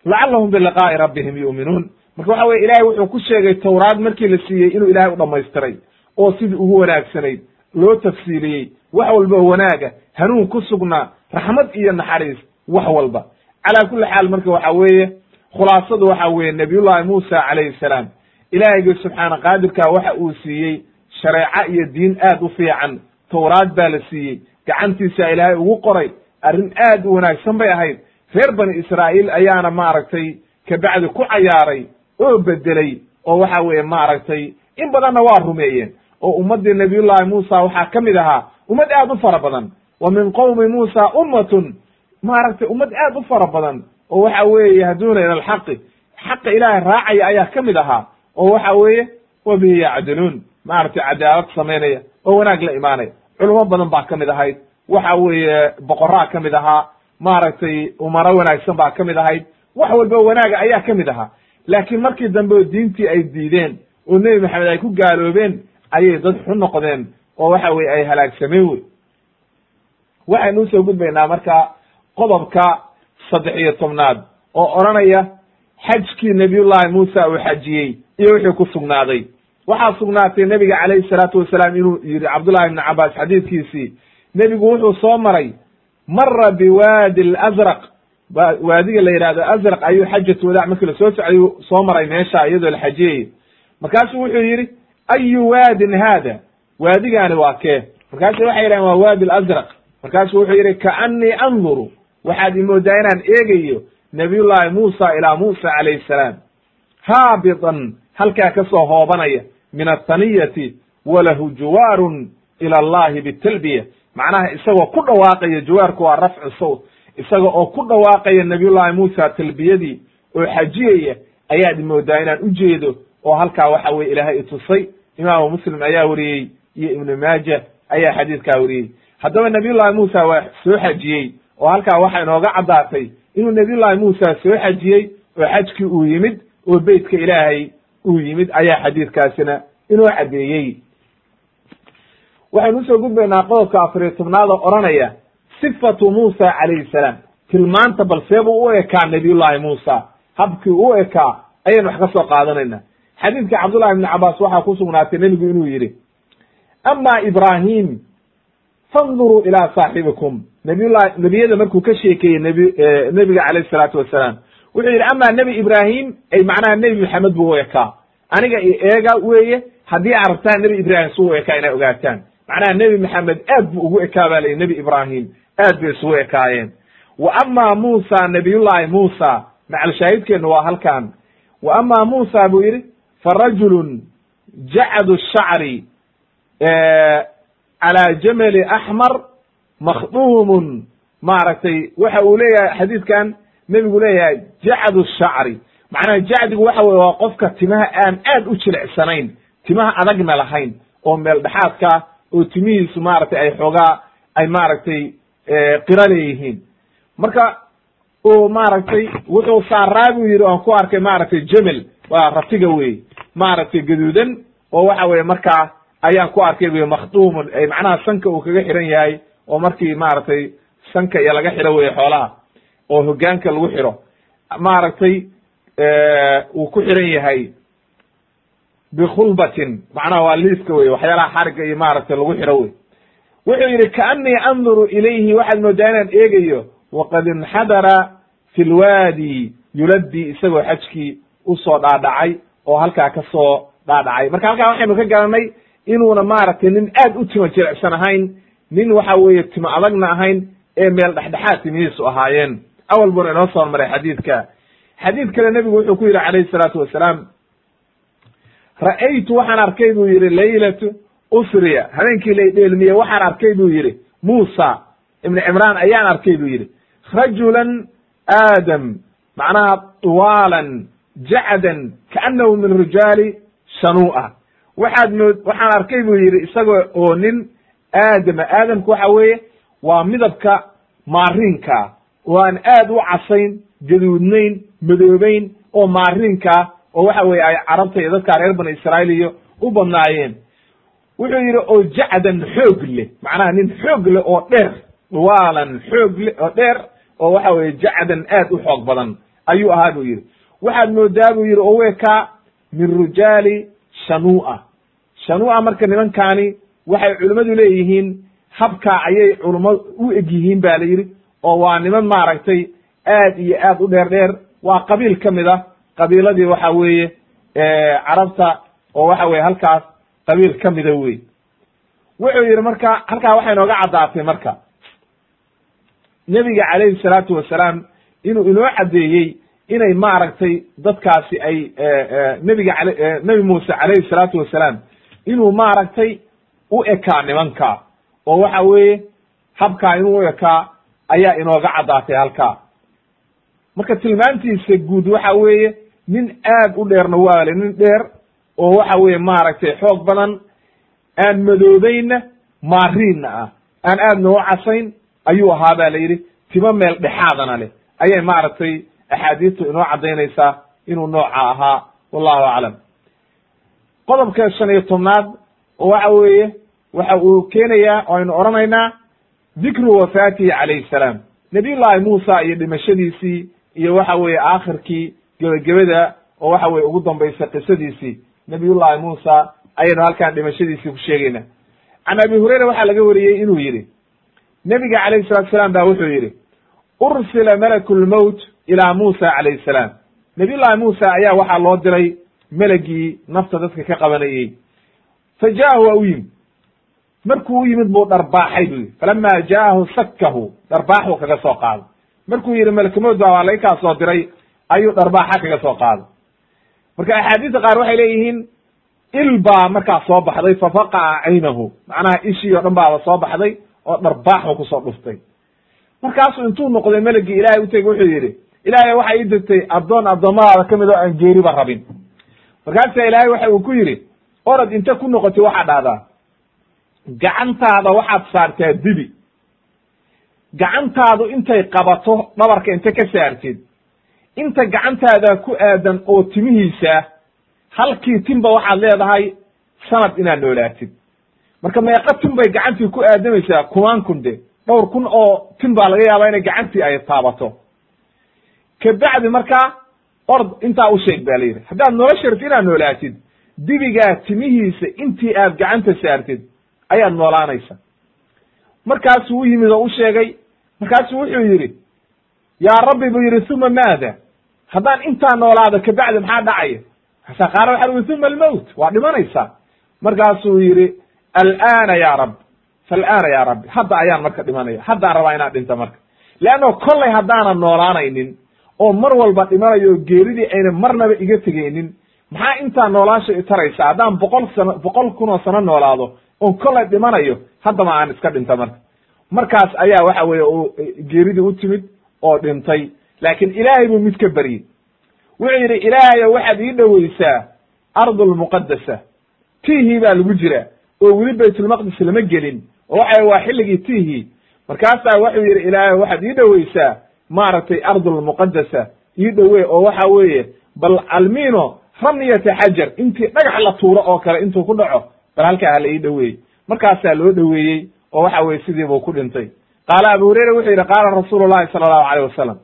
lacalahum biliqaa'i rabbihim yu'minuun. Marka waxa weye ilahay wuxuu ku sheegay tawraad markii la siiyey inuu ilahay u dhamaystiray oo sidii ugu wanaagsanayd loo tafsiiliyey wax walba wanaaga hanuun ku sugnaa raxmad iyo naxariis wax walba. Calaa kulli xaal marka waxa weeye khulaasadu waxa weeye nabiyullahi muusa calayhi salaam ilaahaygi subxaana qaadirka waxa uu siiyey shareeco iyo diin aad u fiican. Tawraad baa la siiyey gacantiisa ilaahay ugu qoray arrin aad u wanaagsan bay ahayd reer bani israa'iil ayaana maaragtay kabacdi ku cayaaray oo bedelay oo waxa weeye maaragtay in badanna waa rumeeyeen oo ummaddii nabiyullahi muusa waxaa ka mid ahaa ummad aad u fara badan wa min qowmi muusa ummatun maaragtay ummad aad u fara badan oo waxa weeye yahduuna ila alxaqi xaqa ilaahay raacaya ayaa ka mid ahaa oo waxa weeye wa bihi yacdiluun maaragtay cadaalad samaynaya oo wanaag la imaanaya. Culamo badan baa ka mid ahayd waxa weeye boqoraa ka mid ahaa maaragtay umaro wanaagsan baa ka mid ahayd. Wax walba wanaaga ayaa ka mid ahaa. Laakiin markii dambe oo diintii ay diideen oo nebi maxamed ay ku gaaloobeen ayay dad xun noqdeen oo waxa weye ay halaagsameen wey waxaynu u soo gudbaynaa marka qodobka saddex iyo tobnaad oo odhanaya xajkii nabiyullahi muusa uu xajiyey iyo wixii ku sugnaaday. Waxaa sugnaatay nebiga calayhi salaatu wasalaam inuu yidhi cabdullahi ibni cabaas xadiidkiisii nebigu wuxuu soo maray mara biwaadi lazraq waadiga la yidhahdo azraq ayuu xajatu wadac markii la soo socday soo maray meesha iyadoo la xajiyayo markaasuu wuxuu yidhi ayu waadin haada? Waadigaani waa kee. Markaasu waxay yidhahen waa waadi lazraq markaasu wuxuu yidhi kaanii anduru waxaad imoodaa inaan eegayo nabiyullahi muusa ilaa muusa calayhi salaam. Haabitan halkaa ka hoobanaya min athaniyati walahu juwaarun ila allahi bitalbiya macnaha isagoo ku dhawaaqaya jawaarku waa rafcu sawt. Isaga oo ku dhawaaqaya nabiyullahi muusa talbiyadii oo xajiyaya ayaad moodaa inaan u jeedo oo halkaa waxa weye ilaahay itusay imaamu muslim ayaa wariyey iyo ibnu maaja ayaa xadiidkaa wariyey. Haddaba nabiyullahi muusa waa soo xajiyey oo halkaa waxaa inooga caddaatay inuu nabiyullahi muusa soo xajiyey oo xajkii uu yimid oo beytka ilaahay uu yimid ayaa xadiidkaasina inoo caddeeyey waxaynu u soo gudbaynaa qodobka afariyo tobnaad oo odhanaya. Sifatu muusa calayhi salaam. Tilmaanta bal seebuu u ekaa nabiyullahi muusa. Habkii u ekaa ayaynu wax ka soo qaadanayna. Xadiidka cabdullahi ibni cabaas waxaa ku sugnaatay nebigu inuu yidhi ama ibrahim fanduruu ilaa saaxibikum. Nabiyullahi nebiyada markuu ka sheekeeyey nebi nebiga calayhi salaatu wasalaam wuxuu yidhi ama nebi ibrahim ay macnaha nebi maxamed buu u ekaa aniga eega weeye haddii aad rabtaan nebi ibrahim suu u ekaa inay ogaataan macnaha nebi maxamed aad buu ugu ekaa ba nebi ibrahim aad bay isugu ekaayeen. Wa ama muusa nabiyullahi muusa. Macalshaahidkeennu waa halkan wa ama muusa buu yidhi fa rajulun jacadu shacri calaa jamali axmar makhduumun. Maaragtay waxa uu leeyahay xadiidkan nebigu leeyahay jacdu shacri. Macnaha jacdigu waxa weye waa qofka timaha aan aad u jilicsanayn timaha adagna lahayn oo meel dhexaadka oo timihiisu maaragtay ay xoogaa ay maaragtay qira leeyihiin marka uu maaragtay wuxuu saaraa buu yidhi aan ku arkay maaragtay jemel waa ratiga wey maaragtay gaduudan oo waxa weye markaa ayaan ku arkay buy makhduumun. Ay macnaha sanka uu kaga xiran yahay oo markii maaragtay sanka iyo laga xiro weye xoolaha oo hoggaanka lagu xiro. Maaragtay uu ku xiran yahay bikhulbatin macnaha waa liiska wey waxyaalaha xarigga iyo maaragtay lagu xidho wey wuxuu yidhi kaanii anduru ilayhi waxaad moodaa inaan eegayo waqad inxadara fi lwaadi yuladdi isagoo xajkii u soo dhaadhacay oo halkaa ka soo dhaadhacay. Marka halkaa waxaynu ka garanay inuuna maaragtay nin aad u timo jirecsan ahayn nin waxa weeye timo adagna ahayn ee meel dhexdhexaad timihiisu ahaayeen. Awal buuna inoo soo maray xadiidka. Xadiid kale nebigu wuxuu ku yidhi calayhi salaatu wasalaam ra'aytu waxaan arkay buu yidhi laylatu usriya. Habeenkii la dheelmiye waxaan arkay buu yidhi muusa ibni cimraan ayaan arkay buu yidhi. Rajulan aadam macnaha tuwaalan jacdan kaanahu min rijaali shanuu'a. Waxaad mood waxaan arkay buu yidhi isagoo oo nin aadama aadamka waxa weeye waa midabka maariinka. Oo aad u casayn gaduudnayn madoobeyn oo maariinka oo waxa weye ay carabta iyo dadka reer bani israa'iil iyo u badnaayeen. Wuxuu yidhi oo jacdan xoog leh. Macnaha nin xoog leh oo dheer duwaalan xoog leh oo dheer oo waxa weye jacdan aad u xoog badan ayuu ahaa buu yidhi. Waxaad moodaa buu yidhi oo weekaa min rijaali shanuu'a. Shanuu'a marka nimankaani waxay culimmadu leeyihiin habkaa ayay culummo u eg yihiin ba la yidhi oo waa niman maaragtay aad iyo aad u dheer dheer waa qabiil ka mid ah qabiiladii waxa weeye carabta oo waxa weye halkaas qabiil ka mida wey wuxuu yidhi marka halkaa waxay nooga caddaatay marka nebiga calayhi salaatu wasalaam inuu inoo caddeeyey inay maaragtay dadkaasi ay nebiga a nebi muuse calayhi salaatu wasalaam inuu maaragtay u ekaa nimanka oo waxa weeye habkaa inuu u ekaa ayaa inooga caddaatay halkaa. Marka tilmaantiisa guud waxa weeye nin aad u dheerna waale nin dheer oo waxa weeye maaragtay xoog badan aan madoobeynna maariinna ah. Aan aadna u casayn ayuu ahaa ba la yidhi timo meel dhexaadana leh. Ayay maaragtay axaadiistu inoo caddaynaysaa inuu nooca ahaa wallahu aclam. Qodobka shan iyo tobnaad waxa weeye waxa uu keenayaa oo aynu odhanaynaa dikru wafaatihi calayhi salaam. Nabiyullaahi muusa iyo dhimashadiisii iyo waxa weeye aakhirkii gebagabada oo waxa weye ugu dambaysa qisadiisii. Nabiyullaahi muusa ayaynu halkaan dhimashadiisii ku sheegayna. Can abi hurayra waxaa laga wariyey inuu yidhi nebiga calayhi salatu salaam ba wuxuu yidhi ursila malaku lmowt ilaa muusa calayhi salaam. Nabiyullaahi muusa ayaa waxaa loo diray melagii nafta dadka ka qabanayey fa ja'ahu waa u yimid. Markuu u yimid buu dharbaaxay buu yidhi. Falama ja'ahu sakkahu dharbaaxuu kaga soo qaaday. Markuu yidhi malakmood baa waa laga soo diray ayuu dharbaaxa kaga soo qaaday. Marka axaadiista qaar waxay leeyihiin il baa markaa soo baxday fafaqaca caynahu. Macnaha ishii o dhan baaba soo baxday oo dharbaaxu ku soo dhuftay. Markaasuu intuu noqday melagii ilaahay utegi wuxuu yidhi ilaahay waxa ii dirtay addoon addoommadaada ka mid oo aan geeriba rabin. Markaasaa ilaahay waxa uu ku yidhi orod inta ku noqotay waxaa dhahdaa. Gacantaada waxaad saartaa dibi. Gacantaadu intay qabato dhabarka inta ka saartid inta gacantaada ku aadan oo timihiisa halkii tinba waxaad leedahay sanad inaad noolaatid. Marka meeqa tin bay gacantii ku aadamaysaa kumaan kun de dhowr kun oo tin baa laga yaabaa inay gacantii ay taabato. Kabacdi markaa ord intaa u sheeg ba la yidhi haddaad nolosha rabti inaad noolaatid dibigaa timihiisa intii aad gacanta saartid ayaad noolaanaysa. Markaasuu u yimid oo u sheegay markaasuu wuxuu yidhi yaa rabbi buu yidhi uma maada haddaan intaa noolaado kabacdi maxaa dhacaya markaasaa qaala waxa ui uma almowt waa dhimanaysaa markaasuu yidhi alana ya rab falana ya rabbi. Hadda ayaan marka dhimanaya. Haddaan rabaa inaan dhinta marka. Leanno kollay haddaanan noolaanaynin oo mar walba dhimanayo oo geeridii ayna marnaba iga tegaynin maxaa intaa noolaasha i taraysa? Haddaan boqol sano boqol kun oo sano noolaado oon kollay dhimanayo haddaba aan iska dhinta marka. Markaas ayaa waxa weeye uu geeridii u timid oo dhintay laakiin ilaahay buu mid ka beryey wuxuu yidhi ilaahayo waxaad ii dhoweysaa ardulmuqadasa tiihii baa lagu jira oo weli baytulmaqdis lama gelin oo waxa waa xilligii tiihii. Markaasaa wuxuu yidhi ilaahayo waxaad ii dhoweysaa maaragtay ardulmuqadasa ii dhowe oo waxa weeye bal almino ramyata xajar. Intii dhagax la tuuro oo kale intuu ku dhaco bal halkaa hala ii dhoweeyey markaasaa loo dhoweeyey oo waxa weye sidii buu ku dhintay. Qaala abu hurayra wuxuu yidhi qaala rasuulu llahi sala allahu alayh wasalam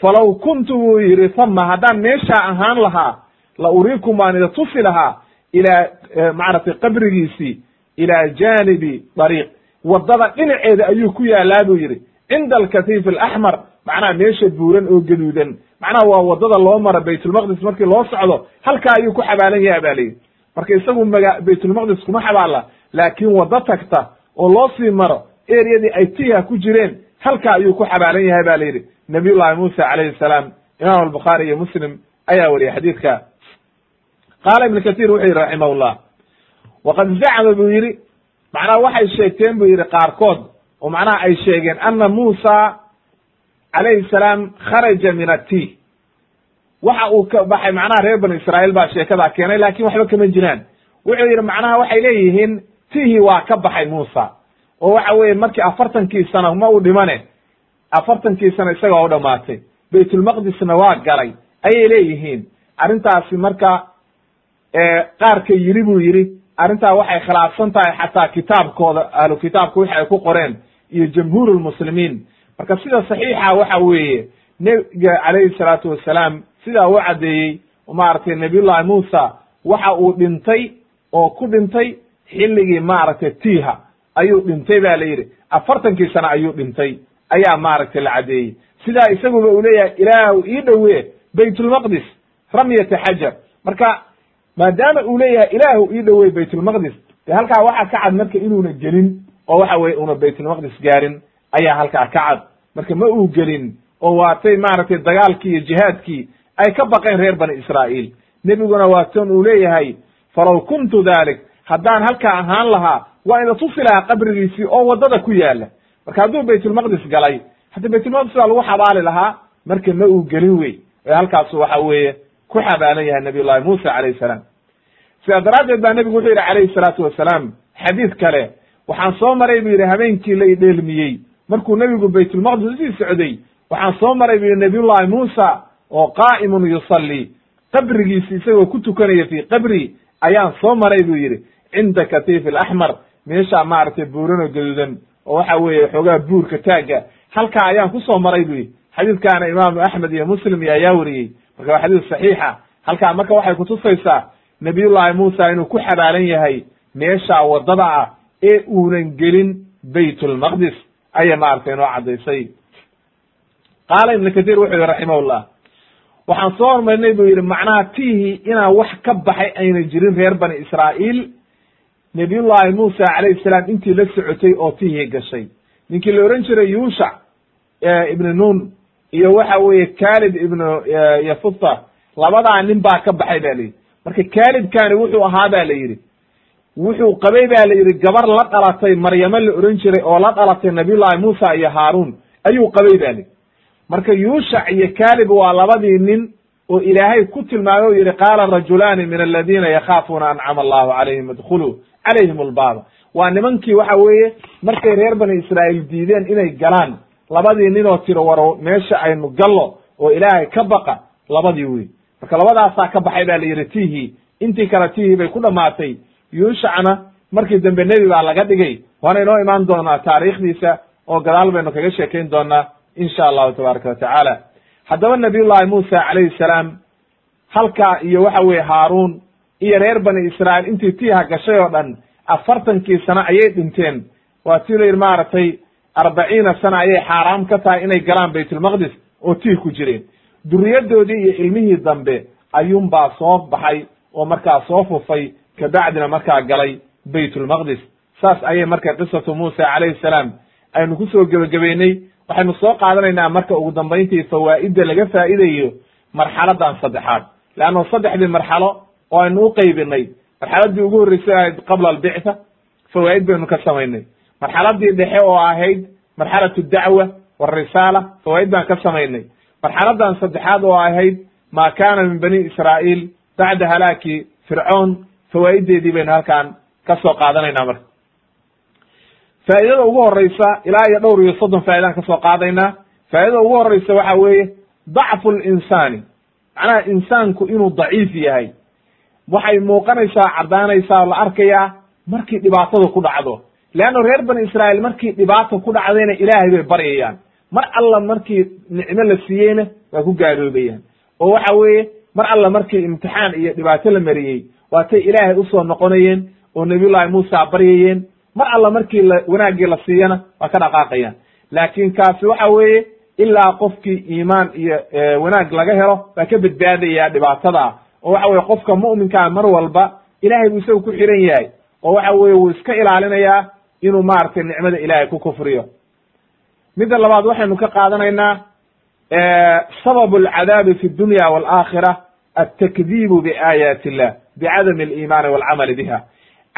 falaw kuntu buu yidhi hama haddaan meeshaa ahaan lahaa la uriikum waan ida tusi lahaa ilaa maaragtay qabrigiisii ilaa janibi dariiq. Waddada dhinaceeda ayuu ku yaalaa buu yidhi cinda alkatiif alaxmar macnaha meesha buuran oo gaduudan. Macnaha waa waddada loo maro baytulmaqdis markii loo socdo halkaa ayuu ku xabaalan yaha ba layidhi. Marka isagu maga baytulmaqdis kuma xabaala laakiin waddo tagta oo loo sii maro eriyadii ay tiha ku jireen halkaa ayuu ku xabaalan yahay ba la yidhi nabiyullahi muusa calayhi salaam imam albukhaari iyo muslim ayaa wariyay xadiidka. Qaala ibnu katir wuxuu yidhi raximahullah waqad zacma buu yidhi macnaha waxay sheegteen buu yidhi qaarkood oo macnaha ay sheegeen ana muusa calayhi salaam kharaja min atih waxa uu ka baxay macnaha reer banu israa'iil baa sheekadaa keenay laakiin waxba kama jiraan. Wuxuu yidhi macnaha waxay leeyihiin tihi waa ka baxay muusa oo waxa weeye markii afartankii sano ma u dhimane afartankii sano isagaa u dhamaatay baytulmaqdisna waa galay ayay leeyihiin. Arrintaasi marka qaarka yiri buu yidhi arrintaa waxay khilaafsan tahay xataa kitaabkooda ahlu kitaabka wixi ay ku qoreen iyo jamhuur lmuslimiin marka sida saxiixa waxa weeye nebiga calayhi salaatu wasalaam sidaa u caddeeyey maaragtay nabiyullahi muusa waxa uu dhintay oo ku dhintay xilligii maaragtay tiha ayuu dhintay ba la yidhi. Afartankii sano ayuu dhintay ayaa maaragtay la caddeeyey sidaa isaguba uu leeyahay ilaahu ii dhowe baytulmaqdis ramyata xajar. Marka maadaama uu leeyahay ilaahu ii dhowey baytulmaqdis de halkaa waxaa ka cad marka inuuna gelin oo waxa weye una baytulmaqdis gaarin ayaa halkaa ka cad. Marka ma uu gelin oo waatay maaragtay dagaalkii iyo jihaadkii ay ka baqeen reer bani israa'iil. Nebiguna waa ton uu leeyahay falaw kuntu dalik haddaan halkaa ahaan lahaa waa ina tusi lahaa qabrigiisii oo waddada ku yaalla marka hadduu baytulmaqdis galay hadda baytulmaqdis baa lagu xabaali lahaa marka ma uu gelin wey ee halkaasu waxa weeye ku xabaalan yahay nabiy llahi muusa calayhi salaam. Sidaa daraaddeed baa nebigu wuxuu yidhi calayhi salaatu wasalaam xadiid kale waxaan soo maray buu yidhi habeenkii la idheelmiyey markuu nebigu baytulmaqdis u sii socday waxaan soo maray buu yidhi nabiyullahi muusa oo qaa'imun yusalli. Qabrigiisi isagoo ku tukanaya fii qabri ayaan soo maray buu yidhi. Cinda katiifi alaxmar meeshaa maaragtay buuran oo gaduudan oo waxa weeye xoogaa buurka taagga halkaa ayaan ku soo maray buu yidhi xadiidkaana imaamu axmed iyo muslim iyo ayaa wariyey. Marka waa xadiis saxiixa. Halkaa marka waxay kutusaysaa nabiyullahi muusa inuu ku xabaalan yahay meeshaa waddada ah ee uunan gelin baytulmaqdis ayay maaragtay inoo caddaysay. Qaala ibnu katiir wuxuu yihi raximahullah waxaan soo hormarinay buu yidhi macnaha tihi inaan wax ka baxay ayna jirin reer bani israa'iil nabiyullahi muusa calayhi salaam intii la socotay oo tihii gashay. Ninkii la ohan jiray yuushac ibnu nuun iyo waxa weeye kalib ibnu yafuta. Labadaa nin baa ka baxay ba la yidhi. Marka kalibkani wuxuu ahaa ba la yidhi. Wuxuu qabay ba la yidhi gabar la dhalatay maryamo la ohan jiray oo la dhalatay nabiyullahi muusa iyo haaruun. Ayuu qabay ba la yidhi. Marka yuushac iyo kalib waa labadii nin oo ilaahay ku tilmaamay o yidhi qaala rajulaani min aladiina yakhaafuuna ancama allahu calayhim idkhuluu calayhim albaaba waa nimankii waxa weeye markay reer bani israa'iil diideen inay galaan labadii ninoo tiro waro meesha aynu gallo oo ilaahay ka baqa labadii wey marka labadaasaa ka baxay ba la yidhi tihi intii kale tihi bay ku dhammaatay yuushacna markii dambe nebi baa laga dhigay. Waana inoo imaan doonaa taariikhdiisa oo gadaal baynu kaga sheekayn doonaa insha allahu tabaaraka watacaala haddaba nabiyullahi muusa calayhi salaam halkaa iyo waxa weye haaruun iyo reer bani israa'iil intii tiiha gashay oo dhan afartankii sano ayay dhinteen. Waa tii la yidhi maaragtay arbaciina sana ayay xaaraam ka tahay inay galaan baytulmaqdis oo tiih ku jireen. Duriyadoodii iyo ilmihii dambe ayuunbaa soo baxay oo markaa soo fufay kabacdina markaa galay baytulmaqdis saas ayay marka qisatu muusa calayhi salaam aynu ku soo gebagabeynay. Waxaynu soo qaadanaynaa marka ugu dambayntii fawaa'idda laga faa'iidayo marxaladan saddexaad. Leanno saddexdii marxalo oo aynu u qaybinay. Marxaladii ugu horreysay ahayd qabla albictha fawaa'id baynu ka samaynay. Marxaladii dhexe oo ahayd marxalatu dacwa warisaala fawaa'id baan ka samaynay. Marxaladan saddexaad oo ahayd ma kana min bani israa'iil bacda halaaki fircoon fawaa'ideedii baynu halkaan ka soo qaadanaynaa marka. Faa'idada ugu horeysa ilaa iyo dhowr iyo soddon faa'idaan ka soo qaadaynaa faa'idada ugu horeysa waxa weeye dacfu linsaani macnaha insaanku inuu daciif yahay waxay muuqanaysaa caddaanaysaa la arkayaa markii dhibaatada ku dhacdo. Leanna reer bani israa'iil markii dhibaata ku dhacdayna ilaahay bay baryayaan mar alla markii nicmo la siiyeyna waa ku gaaroobayaan oo waxa weeye mar alla markii imtixaan iyo dhibaato la mariyey waatay ilaahay u soo noqonayeen oo nabiyullahi muusa baryayeen mar alla markii la wanaaggii la siiyana waa ka dhaqaaqayaan. Laakiin kaasi waxa weeye ilaa qofkii iimaan iyo wanaag laga helo baa ka badbaadaya dhibaatada ah oo waxa weye qofka mu'minkaa mar walba ilahay buu isaga ku xiran yahay oo waxa weye wuu iska ilaalinayaa inuu maaragtay nicmada ilaahay ku kufriyo. Midda labaad waxaynu ka qaadanaynaa sabab alcadaabi fi dunya waalaakhira altakdiibu biaayaati illah bicadami aliimaani walcamali biha.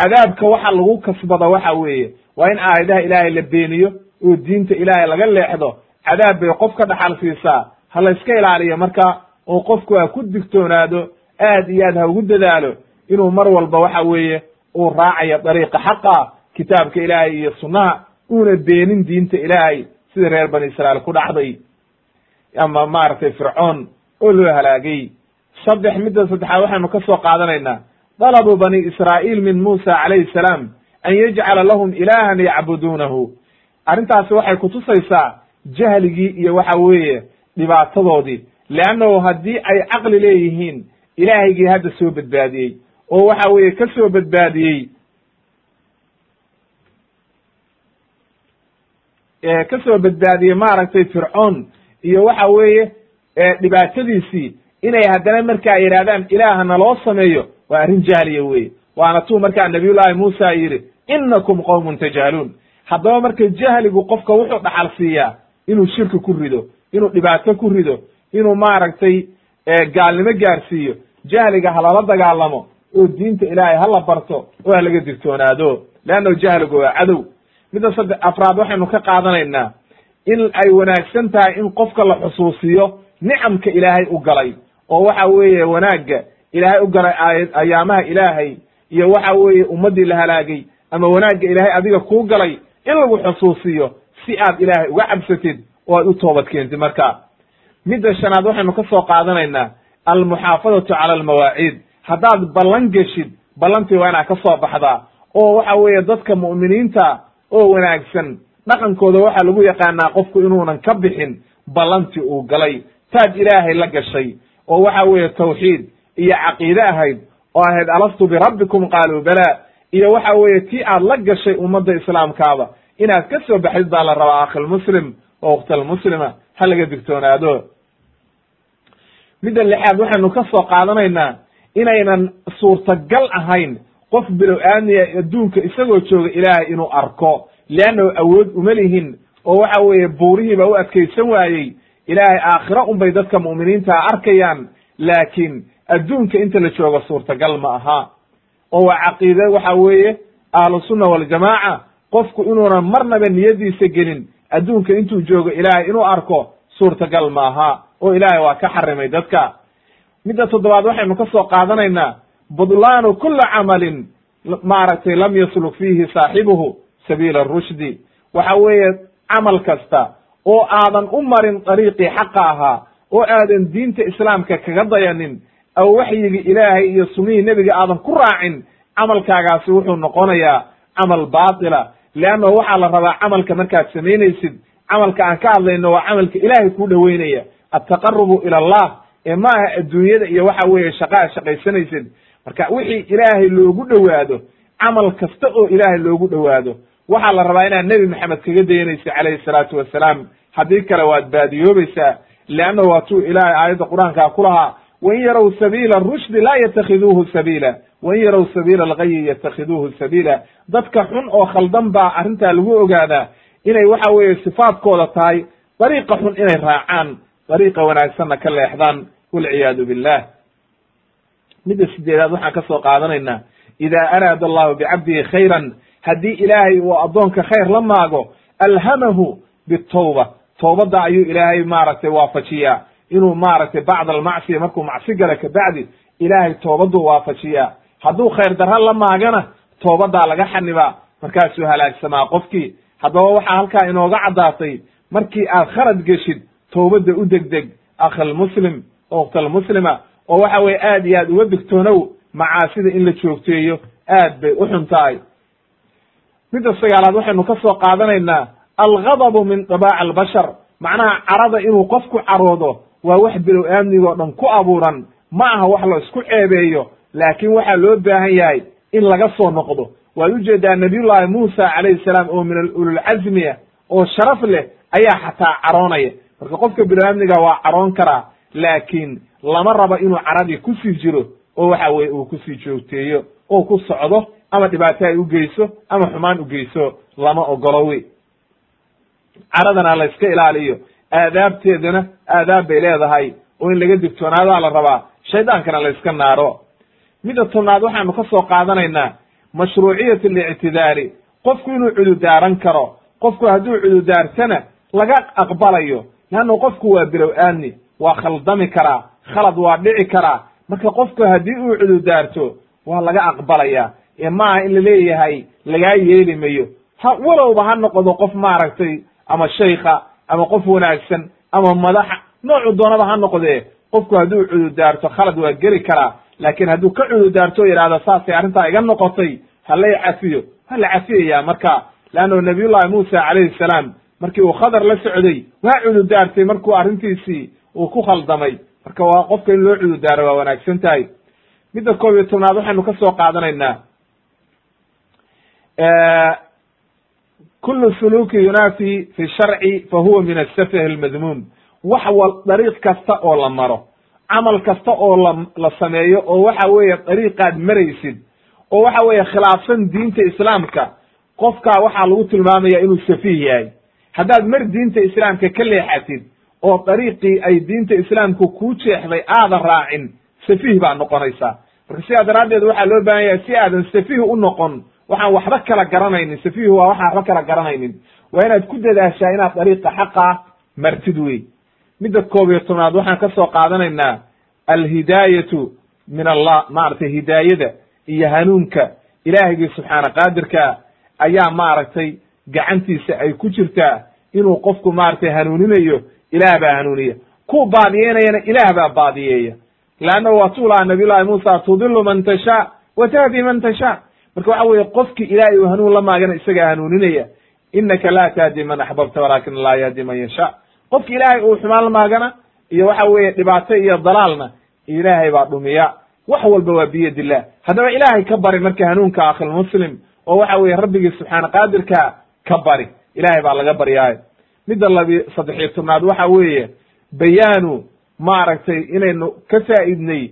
Cadaabka waxa lagu kasbada waxa weeye waa in aayadaha ilaahay la beeniyo oo diinta ilaahay laga leexdo cadaab bay qof ka dhaxal siisaa ha la iska ilaaliyo marka oo qofku ha ku digtoonaado aad iyo aad ha ugu dadaalo inuu mar walba waxa weeye uu raacayo dariiqa xaqa kitaabka ilaahay iyo sunnaha uuna beenin diinta ilaahay sida reer bani israa'iil ku dhacday. Ama maaragtay fircoon oo loo halaagay. Saddex midda saddexaad waxaynu ka soo qaadanaynaa. Dalabu bani israa'iil min muusa calayhi salaam an yajcala lahum ilaahan yacbuduunahu. Arrintaasi waxay kutusaysaa jahligii iyo waxa weeye dhibaatadoodii. Leannahu haddii ay caqli leeyihiin ilaahaygii hadda soo badbaadiyey oo waxa weeye ka soo badbaadiyey ka soo badbaadiyey maaragtay fircoon iyo waxa weeye dhibaatadiisii inay haddana markaa yidhahdaan ilaaha naloo sameeyo waa arrin jahliya weye waana tuu markaa nabiyullaahi muusa yidhi inakum qowmun tajhaluun haddaba marka jahligu qofka wuxuu dhaxal siiyaa inuu shirki ku rido inuu dhibaato ku rido inuu maaragtay gaalnimo gaarsiiyo jahliga halala dagaalamo oo diinta ilaahay hala barto oo halaga digtoonaado leannahu jahligu waa cadow. Midda saddex afraad waxaynu ka qaadanaynaa in ay wanaagsan tahay in qofka la xusuusiyo nicamka ilaahay u galay oo waxa weeye wanaagga ilaahay u galay ayaamaha ilaahay iyo waxa weeye ummaddii la halaagay ama wanaagga ilaahay adiga kuu galay in lagu xusuusiyo si aad ilaahay uga cabsatid oo aad u toobad keentid marka midda shanaad waxaynu ka soo qaadanaynaa almuxaafadatu cala almawaaciid haddaad ballan geshid ballantii waa inaad ka soo baxdaa oo waxa weeye dadka mu'miniinta oo wanaagsan dhaqankooda waxaa lagu yaqaanaa qofku inuunan ka bixin ballantii uu galay. Taad ilaahay la gashay oo waxa weeye tawxiid iyo caqiide ahayd oo ahayd alastu birabbikum qaaluu bala. Iyo waxa weeye tii aad la gashay ummadda islaamkaaba inaad ka soo baxdid baa la rabaa akhilmuslim oo ukhtalmuslima ha laga digtoonaado midda lixaad waxaynu ka soo qaadanaynaa inaynan suurtagal ahayn qof bilow aadmiya adduunka isagoo jooga ilaahay inuu arko leannahu awood uma lihin oo waxa weeye buurihiiba u adkaysan waayey ilaahay aakhiro unbay dadka mu'miniintaa arkayaan laakiin adduunka inta la joogo suurtagal ma aha. Oo waa caqiide waxa weeye ahlusunna waljamaaca qofku inuunan marnaba niyadiisa gelin adduunka intuu joogo ilaahay inuu arko suurtagal ma aha oo ilaahay waa ka xarimay dadka. Midda toddobaad waxaynu ka soo qaadanaynaa budlaanu kula camalin maaragtay lam yasluk fiihi saaxibuhu sabiila rushdi. Waxa weeye camal kasta oo aadan u marin dariiqii xaqa ahaa oo aadan diinta islaamka kaga dayanin aw waxyigii ilaahay iyo sunnihii nebiga aadan ku raacin camalkaagaasi wuxuu noqonayaa camal baatila. Leannahu waxaa la rabaa camalka markaad samaynaysid camalka aan ka hadlayno waa camalka ilaahay kuu dhoweynaya altaqarubu ila allah ee ma aha adduunyada iyo waxa weeye shaqa ad shaqaysanaysid marka wixii ilaahay loogu dhowaado camal kasta oo ilaahay loogu dhowaado waxaa la rabaa inaad nebi maxamed kaga dayanaysa calayhi salaatu wasalaam. Haddii kale waad baadiyoobaysaa leanna waa tuu ilaahay aayadda qur'aankaa ku lahaa wain yarow sabiila rushdi laa yatakhiduuhu sabiila wain yarow sabiila algayi yatakhiduuhu sabiila. Dadka xun oo khaldan baa arrintaa lagu ogaadaa inay waxa weeye sifaadkooda tahay dariiqa xun inay raacaan dariiqa wanaagsanna ka leexdaan walciyaadu billah midda sideedaad waxaan ka soo qaadanaynaa ida araada allahu bicabdihi khayran haddii ilaahay uu addoonka khayr la maago alhamahu bitawba toobadda ayuu ilaahay maaragtay waafajiyaa. Inuu maaragtay bacda almacsiya markuu macsi gala kabacdi ilaahay toobaduu waafajiyaa. Hadduu khayr darra la maagana toobaddaa laga xanibaa markaasuu halaagsamaa qofkii. Haddaba waxaa halkaa inooga caddaatay markii aad kharad geshid toobadda u degdeg akhilmuslim okhtalmuslima oo waxa weye aad iyo aad uga digtoonow macaasida in la joogteeyo aad bay u xun tahay. Midda sagaalaad waxaynu ka soo qaadanaynaa alghadabu min dabaaci albashar. Macnaha carada inuu qofku caroodo waa wax bilow aamnigoo dhan ku abuuran. Ma aha wax la isku ceebeeyo laakiin waxaa loo baahan yahay in laga soo noqdo. Waad u jeedaa nabiyullaahi muusa calayhi salaam oo min ululcazmiya oo sharaf leh ayaa xataa caroonaya marka qofka biniaadmiga waa caroon karaa laakiin lama rabo inuu caradii ku sii jiro oo waxa weye uu ku sii joogteeyo oo ku socdo ama dhibaato ay u geyso ama xumaan u geyso lama ogolo wey. Caradana la iska ilaaliyo aadaabteedana aadaab bay leedahay oo in laga digtoonaadaa la rabaa shaydaankana la iska naaro. Midda tobnaad waxaanu ka soo qaadanaynaa mashruuciyat alictidaari qofku inuu cududaaran karo qofku hadduu cududaartana laga aqbalayo leanna qofku waa bilow aadni waa khaldami karaa khalad waa dhici karaa. Marka qofku haddii uu cududaarto waa laga aqbalaya ee maaha in la leeyahay lagaa yeeli mayo. Ha walowba ha noqdo qof maaragtay ama shaykha ama qof wanaagsan ama madaxa. Noocu doonaba ha noqdee. Qofku hadduu cududaarto khalad waa geli karaa. Laakiin hadduu ka cududaarto o yidhahdo saasay arrintaa iga noqotay. Halay cafiyo ha la cafiyaya marka. Leanno nabiyullahi muusa calayhi salaam markii uu khadar la socday waa cududaartay markuu arrintiisii uu ku khaldamay marka waa qofka in loo cududaaro waa wanaagsan tahay. Midda koob iyo tobnaad waxaynu ka soo qaadanaynaa. Kulu suluki yunaafi fi sharci fa huwa min asafh almadmuum. Wax wal dariiq kasta oo la maro camal kasta oo la la sameeyo oo waxa weeye dariiqaad maraysid oo waxa weeye khilaafsan diinta islaamka qofkaa waxaa lagu tilmaamaya inuu safiih yahay haddaad mar diinta islaamka ka leexatid oo dariiqii ay diinta islaamku kuu jeexday aadan raacin safiih baa noqonaysaa. Marka sidaa daraaddeed waxaa loo baahan yahay si aadan safiih u noqon waxaan waxba kala garanaynin. Safiihu waa waxaan waxba kala garanaynin. Waa inaad ku dadaashaa inaad dariiqa xaqa martid wey midda koob iyo tobnaad waxaan ka soo qaadanaynaa alhidaayatu min allah maaragtay hidaayada iyo hanuunka ilaahigii subxaana qaadirka ayaa maaragtay gacantiisa ay ku jirtaa inuu qofku maaragtay hanuuninayo ilaah baa hanuuniya. Ku baadiyeynayana ilaah baa baadiyeeya leannahu waa tuu lahaa nabiyullahi muusa tudilu man tashaa wa tahdi man tashaa marka waxa weeye qofki ilaahay uu hanuun la maagana isagaa hanuuninaya. Inaka laa tahdi man axbabta walakin laa yahdi man yashaa qofki ilaahay uu xumaan la maagana iyo waxa weeye dhibaato iyo dalaalna ilaahay baa dhumiya. Wax walba waa biyad illah haddaba ilaahay ka bari marka hanuunka akhilmuslim oo waxa weeye rabbigii subxaana qaadirka ka bari ilahay baa laga baryaayo midda labi saddexiyo tobnaad waxa weeye bayaanu maaragtay inaynu ka faa'idnay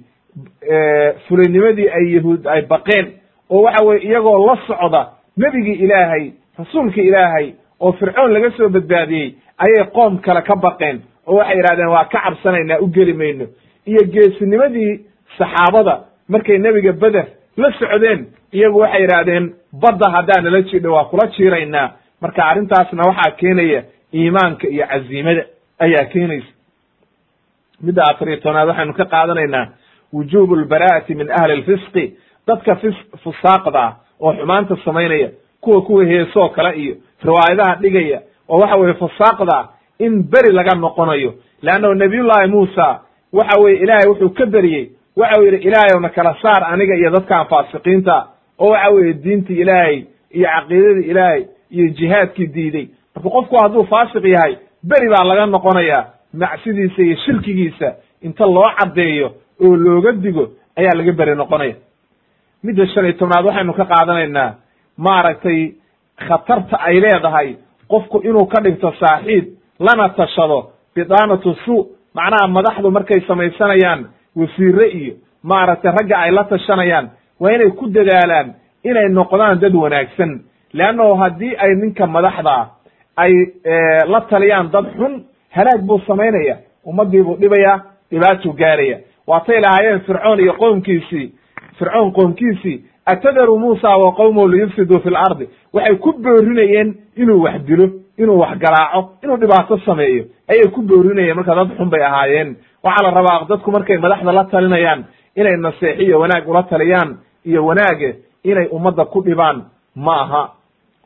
fulaynimadii ay yahuud ay baqeen oo waxa weye iyagoo la socda nebigii ilaahay rasuulkii ilaahay oo fircoon laga soo badbaadiyey ayay qoom kale ka baqeen oo waxay yidhahdeen waa ka cabsanaynaa u geli mayno. Iyo geesinimadii saxaabada markay nebiga beder la socdeen iyagu waxay yidhaahdeen badda haddaa nala jidho waa kula jiiraynaa. Marka arrintaasna waxaa keenaya iimaanka iyo caziimada ayaa keenaysa. Midda afar iyo tobnaad waxaynu ka qaadanaynaa wujubu lbara'ati min ahli lfisqi dadka fis fusaaqda ah oo xumaanta samaynaya kuwa kuwa heesoo kale iyo riwaayadaha dhigaya oo waxa weye fusaaqda in beri laga noqonayo. Leannahu nabiyullahi muusa waxa weye ilaahay wuxuu ka beriyey waxa yidhi ilaahayow na kala saar aniga iyo dadkan faasiqiinta? Oo waxa weeye diintii ilaahay iyo caqiidadii ilaahay iyo jihaadkii diiday. Marka qofku hadduu faasiq yahay beri baa laga noqonaya macsidiisa iyo shirkigiisa inta loo caddeeyo oo looga digo ayaa laga beri noqonaya. Midda shan iyo tobnaad waxaynu ka qaadanaynaa maaragtay khatarta ay leedahay qofku inuu ka dhigto saaxiib lana tashado bidaanatu suu. Macnaha madaxdu markay samaysanayaan wasiire iyo maaragtay ragga ay la tashanayaan waa inay ku dadaalaan inay noqdaan dad wanaagsan. Leannahu haddii ay ninka madaxda ay la taliyaan dad xun halaag buu samaynaya ummadii buu dhibaya dhibaatuu gaaraya. Waatay lahaayeen fircoon iyo qoomkiisii fircoon qoomkiisii atadaru muusa wa qowmahu liyufsiduu fi lardi waxay ku boorinayeen inuu wax dilo inuu wax garaaco inuu dhibaato sameeyo. Ayay ku boorinayeen marka dad xun bay ahaayeen waxaa la rabaa dadku markay madaxda la talinayaan inay naseexiyo wanaag ula taliyaan iyo wanaaga inay ummadda ku dhibaan ma aha.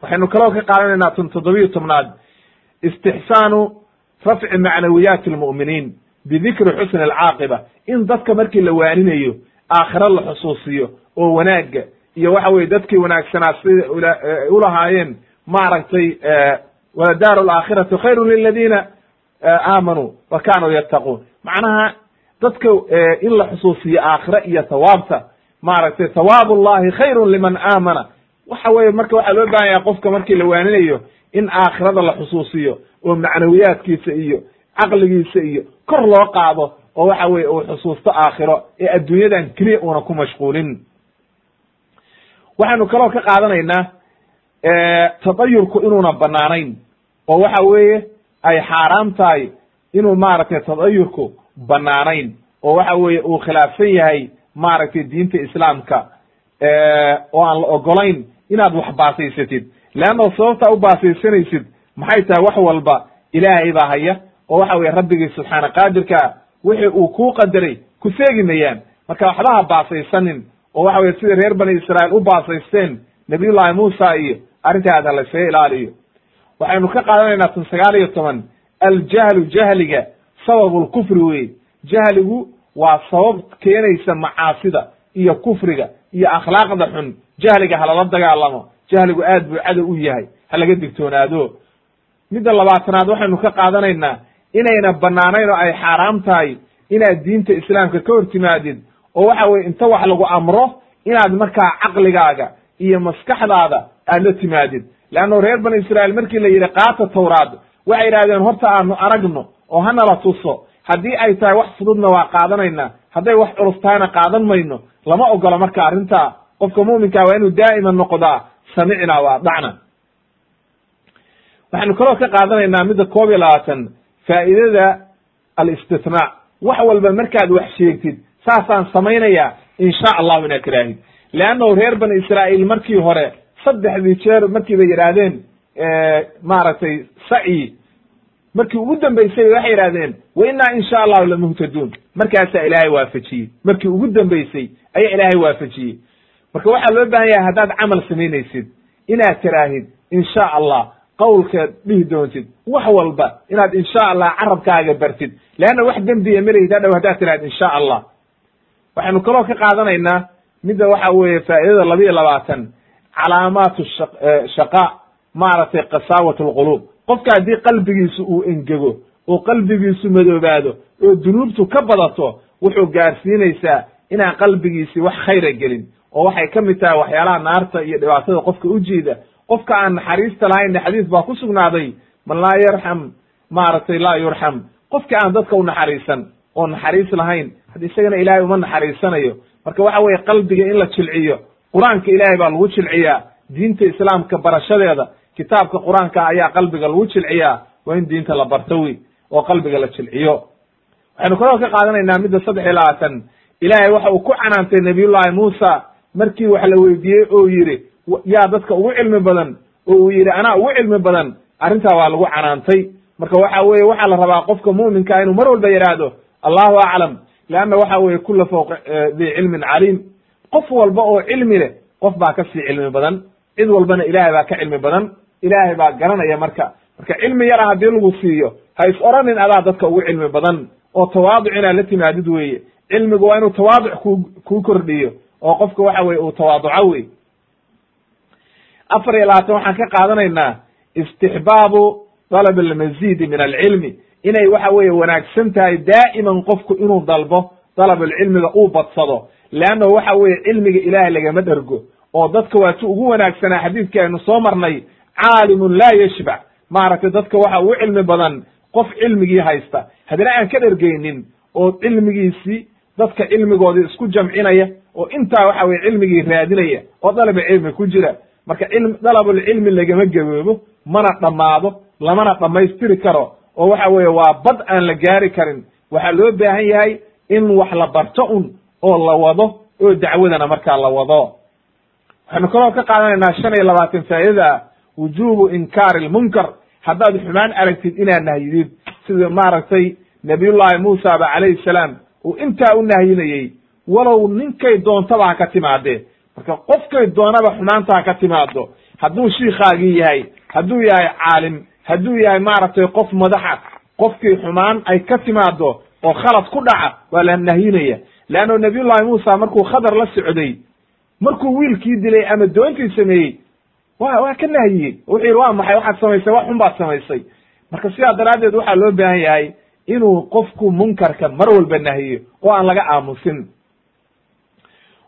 Waxaynu kaloo ka qaadanaynaa tun toddobiyo tobnaad. Istixsaanu rafci macnawiyaati almu'miniin bidikri xusni alcaaqiba in dadka markii la waaninayo aakhiro la xusuusiyo oo wanaagga iyo waxa weye dadkii wanaagsanaa sida ulahaayeen maaragtay waladaaru alaakhiratu khayru liladiina aamanuu wa kanuu yattaquun macnaha dadka in la xusuusiyo aakhiro iyo thawaabta maaragtay thawaab ullahi khayrun liman aamana. Waxa weye marka waxaa loo baahan yahay qofka markii la waaninayo in aakhirada la xusuusiyo oo macnawiyaadkiisa iyo caqligiisa iyo kor loo qaado oo waxa weye uu xusuusto aakhiro ee adduunyadan keliya uuna ku mashquulin. Waxaynu kaloo ka qaadanaynaa tadayurku inuuna banaanayn oo waxa weeye ay xaaraam tahay inuu maaragtay tadayurku banaanayn oo waxa weeye uu khilaafsan yahay maaragtay diinta islaamka oo aan la ogolayn inaad wax baasaysatid. Leanno sababtaa u baasaysanaysid maxay tahay wax walba ilaahay baa haya oo waxa weye rabbigii subxaana qaadirkaa wixii uu kuu qadaray ku seegi mayaan. Marka waxba ha baasaysanin oo waxa weye sida reer bani israa'iil u baasaysteen nabiyullahi muusa iyo arrintaada laysaga ilaaliyo. Waxaynu ka qaadanaynaa tan sagaal iyo toban aljahlu jahliga sababu lkufri wey jahligu waa sabab keenaysa macaasida iyo kufriga iyo akhlaaqda xun jahliga halala dagaalamo jahligu aad buu cadow u yahay ha laga digtoonaado midda labaatanaad waxaynu ka qaadanaynaa inayna banaanayn oo ay xaaraam tahay inaad diinta islaamka ka hor timaadid oo waxa weye inta wax lagu amro inaad markaa caqligaaga iyo maskaxdaada aad la timaadid leanno reer bani israa'iil markii la yidhi qaata tawraad waxay yidhahdeen horta aanu aragno oo hanala tuso. Haddii ay tahay wax fududna waa qaadanaynaa. Hadday wax culus tahayna qaadan mayno lama ogola marka arrintaa. Qofka mu'minkaa waa inuu daa'iman noqdaa samicna wa adacna waxaynu kaloo ka qaadanaynaa midda koob iyo labaatan faa'idada alistithnaa wax walba markaad wax sheegtid saasaan samaynayaa insha allahu inaad tiraahid leannahu reer bani israa'iil markii hore saddexdii jeer markii bay yidhaahdeen maaragtay sacyi markii ugu dambeysay waxay yidhahdeen wa innaa insha allahu lamuhtaduun markaasaa ilaahay waafajiyey. Markii ugu dambeysay ayaa ilaahay waafajiyey. Marka waxaa loo baahan yahay haddaad camal samaynaysid inaad tiraahid insha allah qawlkeed dhihi doontid. Wax walba inaad insha allah carabkaaga bartid. Leanna wax dembiya malayid hadhow haddaad tirahid insha allah. Waxaynu kaloo ka qaadanaynaa midda waxa weeye faa'idada laba iyo labaatan calaamaatu shaqa maaragtay qasaawat alquluub qofka haddii qalbigiisu uu engego oo qalbigiisu madoobaado oo dunuubtu ka badato wuxuu gaarsiinaysaa inaan qalbigiisi wax khayra gelin. Oo waxay ka mid tahay waxyaalaha naarta iyo dhibaatada qofka u jiida qofka aan naxariista lahaynna xadiis baa ku sugnaaday man laa yarxam maaragtay laa yurxam qofka aan dadka u naxariisan oo naxariis lahayn hadda isagana ilaahay uma naxariisanayo. Marka waxa weeye qalbiga in la jilciyo qur'aanka ilaahay baa lagu jilciyaa diinta islaamka barashadeeda kitaabka qur'aanka ayaa qalbiga lagu jilciyaa waa in diinta la barto wey oo qalbiga la jilciyo. Waxaynu kaloo ka qaadanaynaa midda saddex iyo labaatan. Ilaahay waxa uu ku canaantay nabiyullahi muusa markii wax la weydiiyey oo yidhi yaa dadka ugu cilmi badan oo uu yidhi anaa ugu cilmi badan. Arrintaa waa lagu canaantay. Marka waxa weye waxaa la rabaa qofka mu'minkaa inuu mar walba yidhaahdo allahu aclam leanna waxa weye kula fawqa di cilmin caliim. Qof walba oo cilmi leh qof baa ka sii cilmi badan. Cid walbana ilaahay baa ka cilmi badan ilaahay baa garanaya marka. Marka cilmi yara haddii lagu siiyo ha is oranin adaa dadka ugu cilmi badan oo tawaaduc inaad la timaadid weeye. Cilmigu waa inuu tawaaduc ku kuu kordhiyo oo qofka waxa weye uu tawaaduco wey afar iyo labaatan waxaan ka qaadanaynaa istixbaabu dalab almazidi min alcilmi. Inay waxa weeye wanaagsan tahay daa'iman qofku inuu dalbo dalabulcilmiga uu badsado. Leannahu waxa weeye cilmiga ilaahay lagama dhergo oo dadka waa si ugu wanaagsanaa xadiidkii aynu soo marnay caalimun laa yashbac maaragtay dadka waxa ugu cilmi badan qof cilmigii haysta. Haddana aan ka dhergeynin oo cilmigiisii dadka cilmigoodii isku jamcinaya oo intaa waxa weye cilmigii raadinaya oo dalaba cilmi ku jira. Marka cilm dalabulcilmi lagama gaboobo mana dhammaado lamana dhammaystiri karo. Oo waxa weeye waa bad aan la gaari karin. Waxaa loo baahan yahay in wax la barto un oo la wado oo dacwadana markaa la wado. Waxaynu kaloo ka qaadanaynaa shan iyo labaatan faa'idada wujubu inkaari lmunkar haddaad xumaan aragtid inaad nahyidid. Sida maaragtay nabiyullahi muusa ba calayhi salaam uu intaa u nahyinayey walow ninkay doontaba ha ka timaadee marka qofkay doonaba xumaanta ha ka timaado hadduu shiikaagii yahay hadduu yahay caalim hadduu yahay maaragtay qof madaxa qofkii xumaan ay ka timaado oo khalad ku dhaca waa la nahyinaya. Leanno nabiyullahi muusa markuu khadar la socday markuu wiilkii dilay ama doontii sameeyey wa waa ka nahyiyey wuxuu yidhi waa maxay? Waxaad samaysay wax xun baad samaysay. Marka sidaa daraaddeed waxaa loo baahan yahay inuu qofku munkarka mar walba nahyiyo oo aan laga aamusin.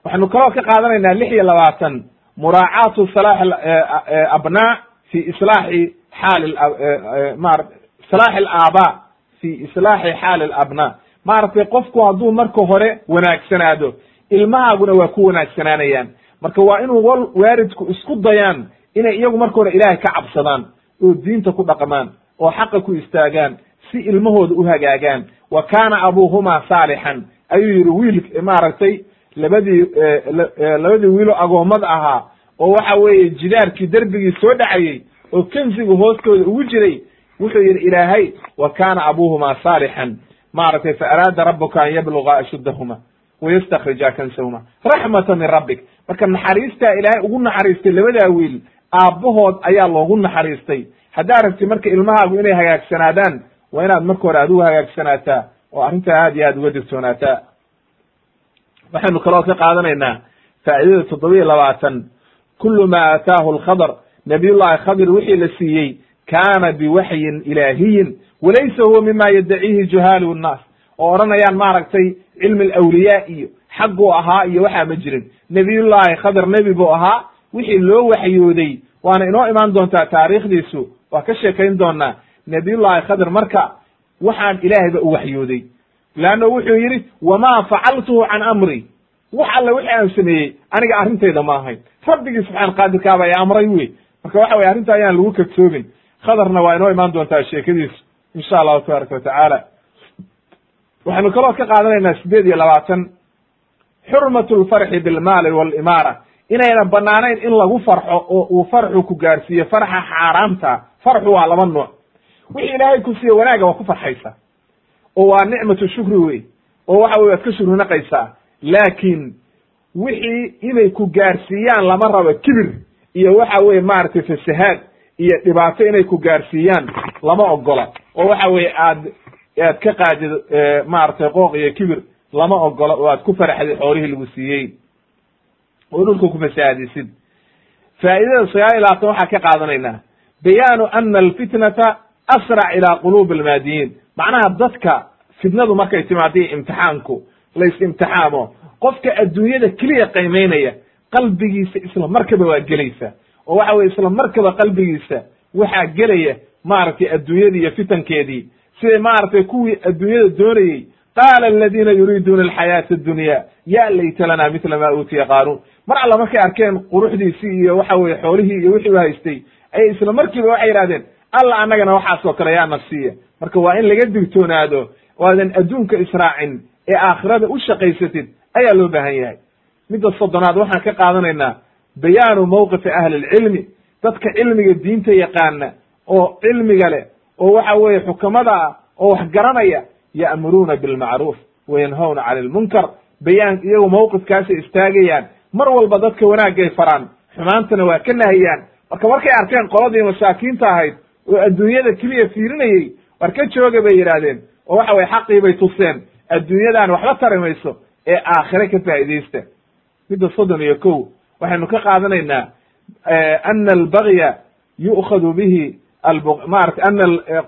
Waxaynu kaloo ka qaadanaynaa lix iyo labaatan. Muraacaatu salaax abnaa fi islaaxi xaali mara islaaxi alaabaa fi islaaxi xaali alabnaa maaragtay qofku hadduu marka hore wanaagsanaado ilmahaaguna waa ku wanaagsanaanayaan. Marka waa inuu waaridku isku dayaan inay iyagu marka hore ilaahay ka cabsadaan oo diinta ku dhaqmaan oo xaqa ku istaagaan si ilmahooda u hagaagaan. Wa kaana abuuhumaa saalixan. Ayuu yidhi wiil maaragtay labadii labadii wiilo agoommada ahaa oo waxa weeye jidaarkii derbigii soo dhacayey oo kensiga hoostooda ugu jiray wuxuu yidhi ilaahay wa kaana abuuhumaa saalixan. Maaragtay fa araada rabuka an yabluga ashuddahuma wayastakrija kansahuma. Raxmata min rabbik. Marka naxariistaa ilaahay ugu naxariistay labadaa wiil aabbahood ayaa loogu naxariistay. Haddaa rabti marka ilmahaagu inay hagaagsanaadaan waa inaad marka hore adigu hagaagsanaataa oo arrintaa aad iyo aad uga digtoonaataa waxaynu kaloo ka qaadanaynaa faa'idada toddoba iyo labaatan. Kulu ma aataahu alkhadr nabiyullahi khadir wixii la siiyey kaana biwaxyin ilaahiyin walaysa huwa mima yaddaciihi juhaalu nnaas. Oo odhanayaan maaragtay cilmi alawliyaa iyo xagguu ahaa iyo waxaa ma jirin. Nebiyullaahi khadir nebi buu ahaa wixii loo waxyooday waana inoo imaan doontaa taariikhdiisu waa ka sheekayn doonaa nebiyullaahi khadir marka waxaan ilaahayba u waxyooday. Leanno wuxuu yidhi wamaa facaltuhu can amri. Wax alle wixii aan sameeyey aniga arrintayda ma ahayn. Rabbigii subxaan qaadirkaaba ee amray wey marka waxa weye arrinta ayaan lagu kadsoobin khadarna waa inoo imaan doontaa sheekadiisu insha allahu tabaaraka watacaala waxaynu kaloo ka qaadanaynaa sideed iyo labaatan. Xurmatu lfarxi bilmaali walimaara inayna banaanayn in lagu farxo oo uu farxu ku gaarsiiyo farxa xaaraamta farxu waa laba nooc. Wixii ilaahay ku siiye wanaaga waa ku farxaysa oo waa nicmatu shukri wey oo waxa wey waad ka shukrinaqaysaa laakiin wixii inay ku gaarsiiyaan lama rabo kibir iyo waxa weye maaragtay fasahaad iyo dhibaato inay ku gaarsiiyaan lama ogola oo waxa weye aad aad ka qaadid maaragtay qooq iyo kibir lama ogola oo aad ku faraxdid xoolihii lagu siiyey oo dhulka ku fasahaadisid faa'idada sagaal iyo labaatan waxaa ka qaadanaynaa bayaanu ana alfitnata asrac ilaa quluubi almaadiyiin. Macnaha dadka fitnadu markay timaadii imtixaanku la is-imtixaamo qofka adduunyada keliya qiimaynaya qalbigiisa isla markaba waa gelaysa. Oo waxa weye isla markaba qalbigiisa waxaa gelaya maaragtay adduunyadii iyo fitankeedii. Siday maaragtay kuwii adduunyada doonayey qaala aladiina yuriiduuna alxayaata addunya ya layta lana mila ma uutiya qaaruun mar alla markay arkeen quruxdiisii iyo waxa weye xoolihii iyo wixii u haystay ayay isla markiiba waxay yidhahdeen alla annagana waxaasoo kale yaa nafsiya marka waa in laga digtoonaado oo aadan adduunka israacin ee aakhirada u shaqaysatid ayaa loo baahan yahay midda soddonaad waxaan ka qaadanaynaa bayaanu mawqifi ahli lcilmi dadka cilmiga diinta yaqaana oo cilmiga leh oo waxa weeye xukamada ah oo wax garanaya ya'muruuna bilmacruuf wayanhawna cani lmunkar bayaan iyagu mawqifkaasay istaagayaan mar walba dadka wanaagay faraan xumaantana waa ka nahiyaan. Marka markay arkeen qoladii masaakiinta ahayd oo adduunyada keliya fiirinayey war ka jooga bay yidhaahdeen oo waxa weye xaqii bay tuseen adduunyadan waxba tari mayso ee aakhire ka faa'idaysta midda soddon iyo kow waxaynu ka qaadanaynaa ana albagya yu'khadu bihi maarata ana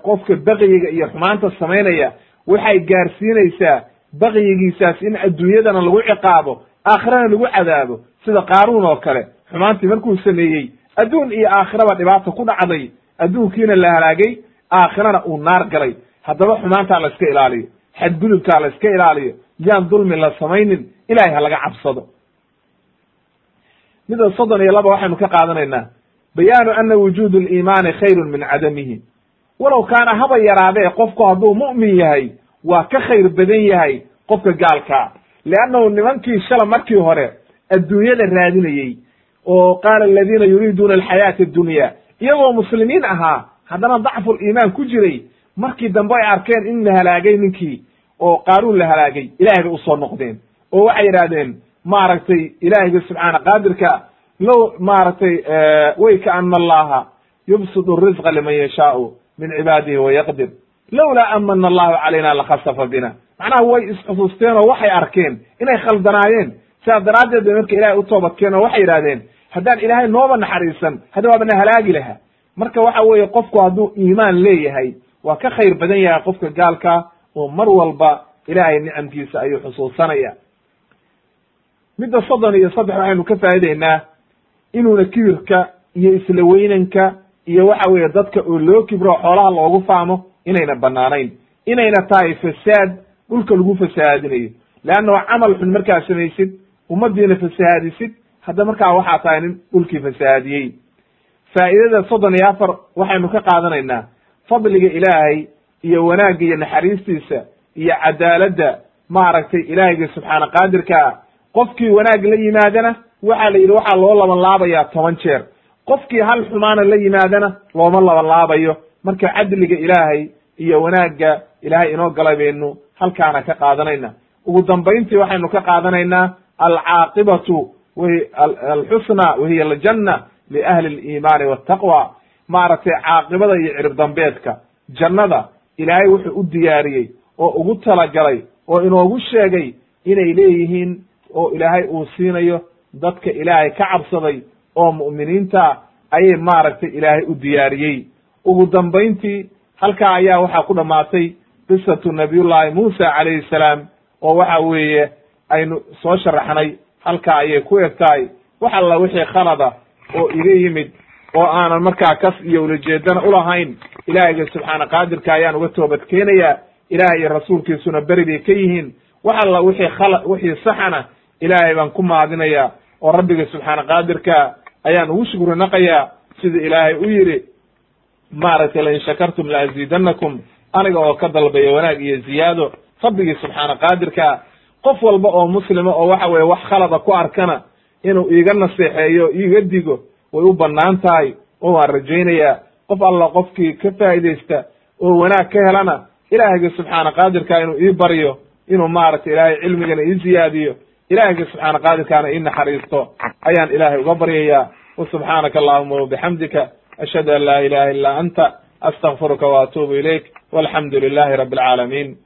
qofka bakyiga iyo xumaanta samaynaya waxay gaarsiinaysaa bakyigiisaas in adduunyadana lagu ciqaabo aakhirana lagu cadaabo sida qaaruun oo kale. Xumaantii markuu sameeyey adduun iyo aakhiraba dhibaata ku dhacday. Adduunkiina la halaagay aakhirana uu naar galay. Haddaba xumaantaa la iska ilaaliyo xadgudubkaa la iska ilaaliyo. Yaan dulmi la samaynin ilahay ha laga cabsado. Mida soddon iyo laba waxaynu ka qaadanaynaa. Bayaanu ana wujuud liimaani khayrun min cadamihi walow kaana haba yaraadee qofku hadduu mu'min yahay waa ka khayr badan yahay qofka gaalkaa leannahu nimankii shala markii hore adduunyada raadinayey oo qaala aladiina yuriiduuna alxayaata addunya iyagoo muslimiin ahaa haddana dacful iimaan ku jiray markii dambe ay arkeen in la halaagay ninkii oo qaaruun la halaagay ilahay bay u soo noqdeen. Oo waxay yidhahdeen maaragtay ilaahayga subxaana qaadirka low maaragtay way kaana allaha yubsidu risqa liman yashaau min cibaadihi wayaqdir lowlaa amana allahu calayna lakhasafa bina. Macnaha way isxusuusteen oo waxay arkeen inay khaldanaayeen. Sidaas daraaddeed bay marka ilahay u toobadkeen oo waxay yidhahdeen haddaan ilaahay nooba naxariisan hadda waaba na halaagi lahaa marka waxa weeye qofku hadduu iimaan leeyahay waa ka khayr badan yahay qofka gaalka oo mar walba ilaahay nicamkiisa ayuu xusuusanaya midda soddon iyo saddex waxaynu ka faa'ideynaa inuuna kibirka iyo isla weynanka iyo waxa weeye dadka oo loo kibro xoolaha loogu faamo inayna banaanayn inayna tahay fasaad dhulka lagu fasahaadinayo leanna camal xun markaad samaysid ummaddiina fasahaadisid hadda markaa waxaa tahay nin dhulkii fasahaadiyey faa'idada soddon iyo afar waxaynu ka qaadanaynaa. Fadliga ilaahay iyo wanaagga iyo naxariistiisa iyo cadaaladda maaragtay ilaahayga subxaana qaadirkaa qofkii wanaag la yimaadana waxaa la yidhi waxaa loo laban laabayaa toban jeer qofkii hal xumaana la yimaadana looma laban laabayo marka cadliga ilaahay iyo wanaagga ilaahay inoo galay baynu halkaana ka qaadanayna. Ugu dambayntii waxaynu ka qaadanaynaa alcaaqibatu alxusna wahiya aljanna liahli aliimaani waltaqwa maaragtay caaqibada iyo cirib dambeedka. Jannada ilaahay wuxuu u diyaariyey oo ugu talagalay oo inoogu sheegay inay leeyihiin oo ilaahay uu siinayo dadka ilaahay ka cabsaday oo mu'miniinta ayay maaragtay ilaahay u diyaariyey. Ugu dambayntii halkaa ayaa waxaa ku dhammaatay qisatu nabiyullaahi muusa calayhi salaam oo waxa weeye aynu soo sharaxnay halkaa ayay ku eg tahay wax alla wixii khalada oo iga yimid oo aanan markaa kas iyo ulajeedana ulahayn ilaahayga subxaana qaadirka ayaan uga toobad keenayaa ilahay iyo rasuulkiisuna beri bay ka yihiin. Wax alla wixii khala wixii saxana ilaahay baan ku maadinayaa oo rabbiga subxaana qaadirka ayaan ugu shukri naqayaa sida ilaahay u yidhi maaragtay lain shakartum laaziidanakum aniga oo ka dalbaya wanaag iyo ziyaado rabbigii subxaana qaadirka qof walba oo muslima oo waxa weye wax khalada ku arkana inuu iiga naseexeeyo iiga digo way u bannaan tahay oo waan rajaynayaa. Qof alla qofkii ka faa'idaysta oo wanaag ka helana ilaahayga subxaana qaadirka inuu ii baryo inuu maaragtay ilaahay cilmigana ii ziyaadiyo ilaahayga subxaana qaadirkaana ii naxariisto. Ayaan ilaahay uga baryayaa. Wasubxaanaka allahuma wabixamdika ashhadu an laa ilaha illa anta. Astakfiruka wa atuubu ilayk. Walxamdu lilahi rabi alcaalamiin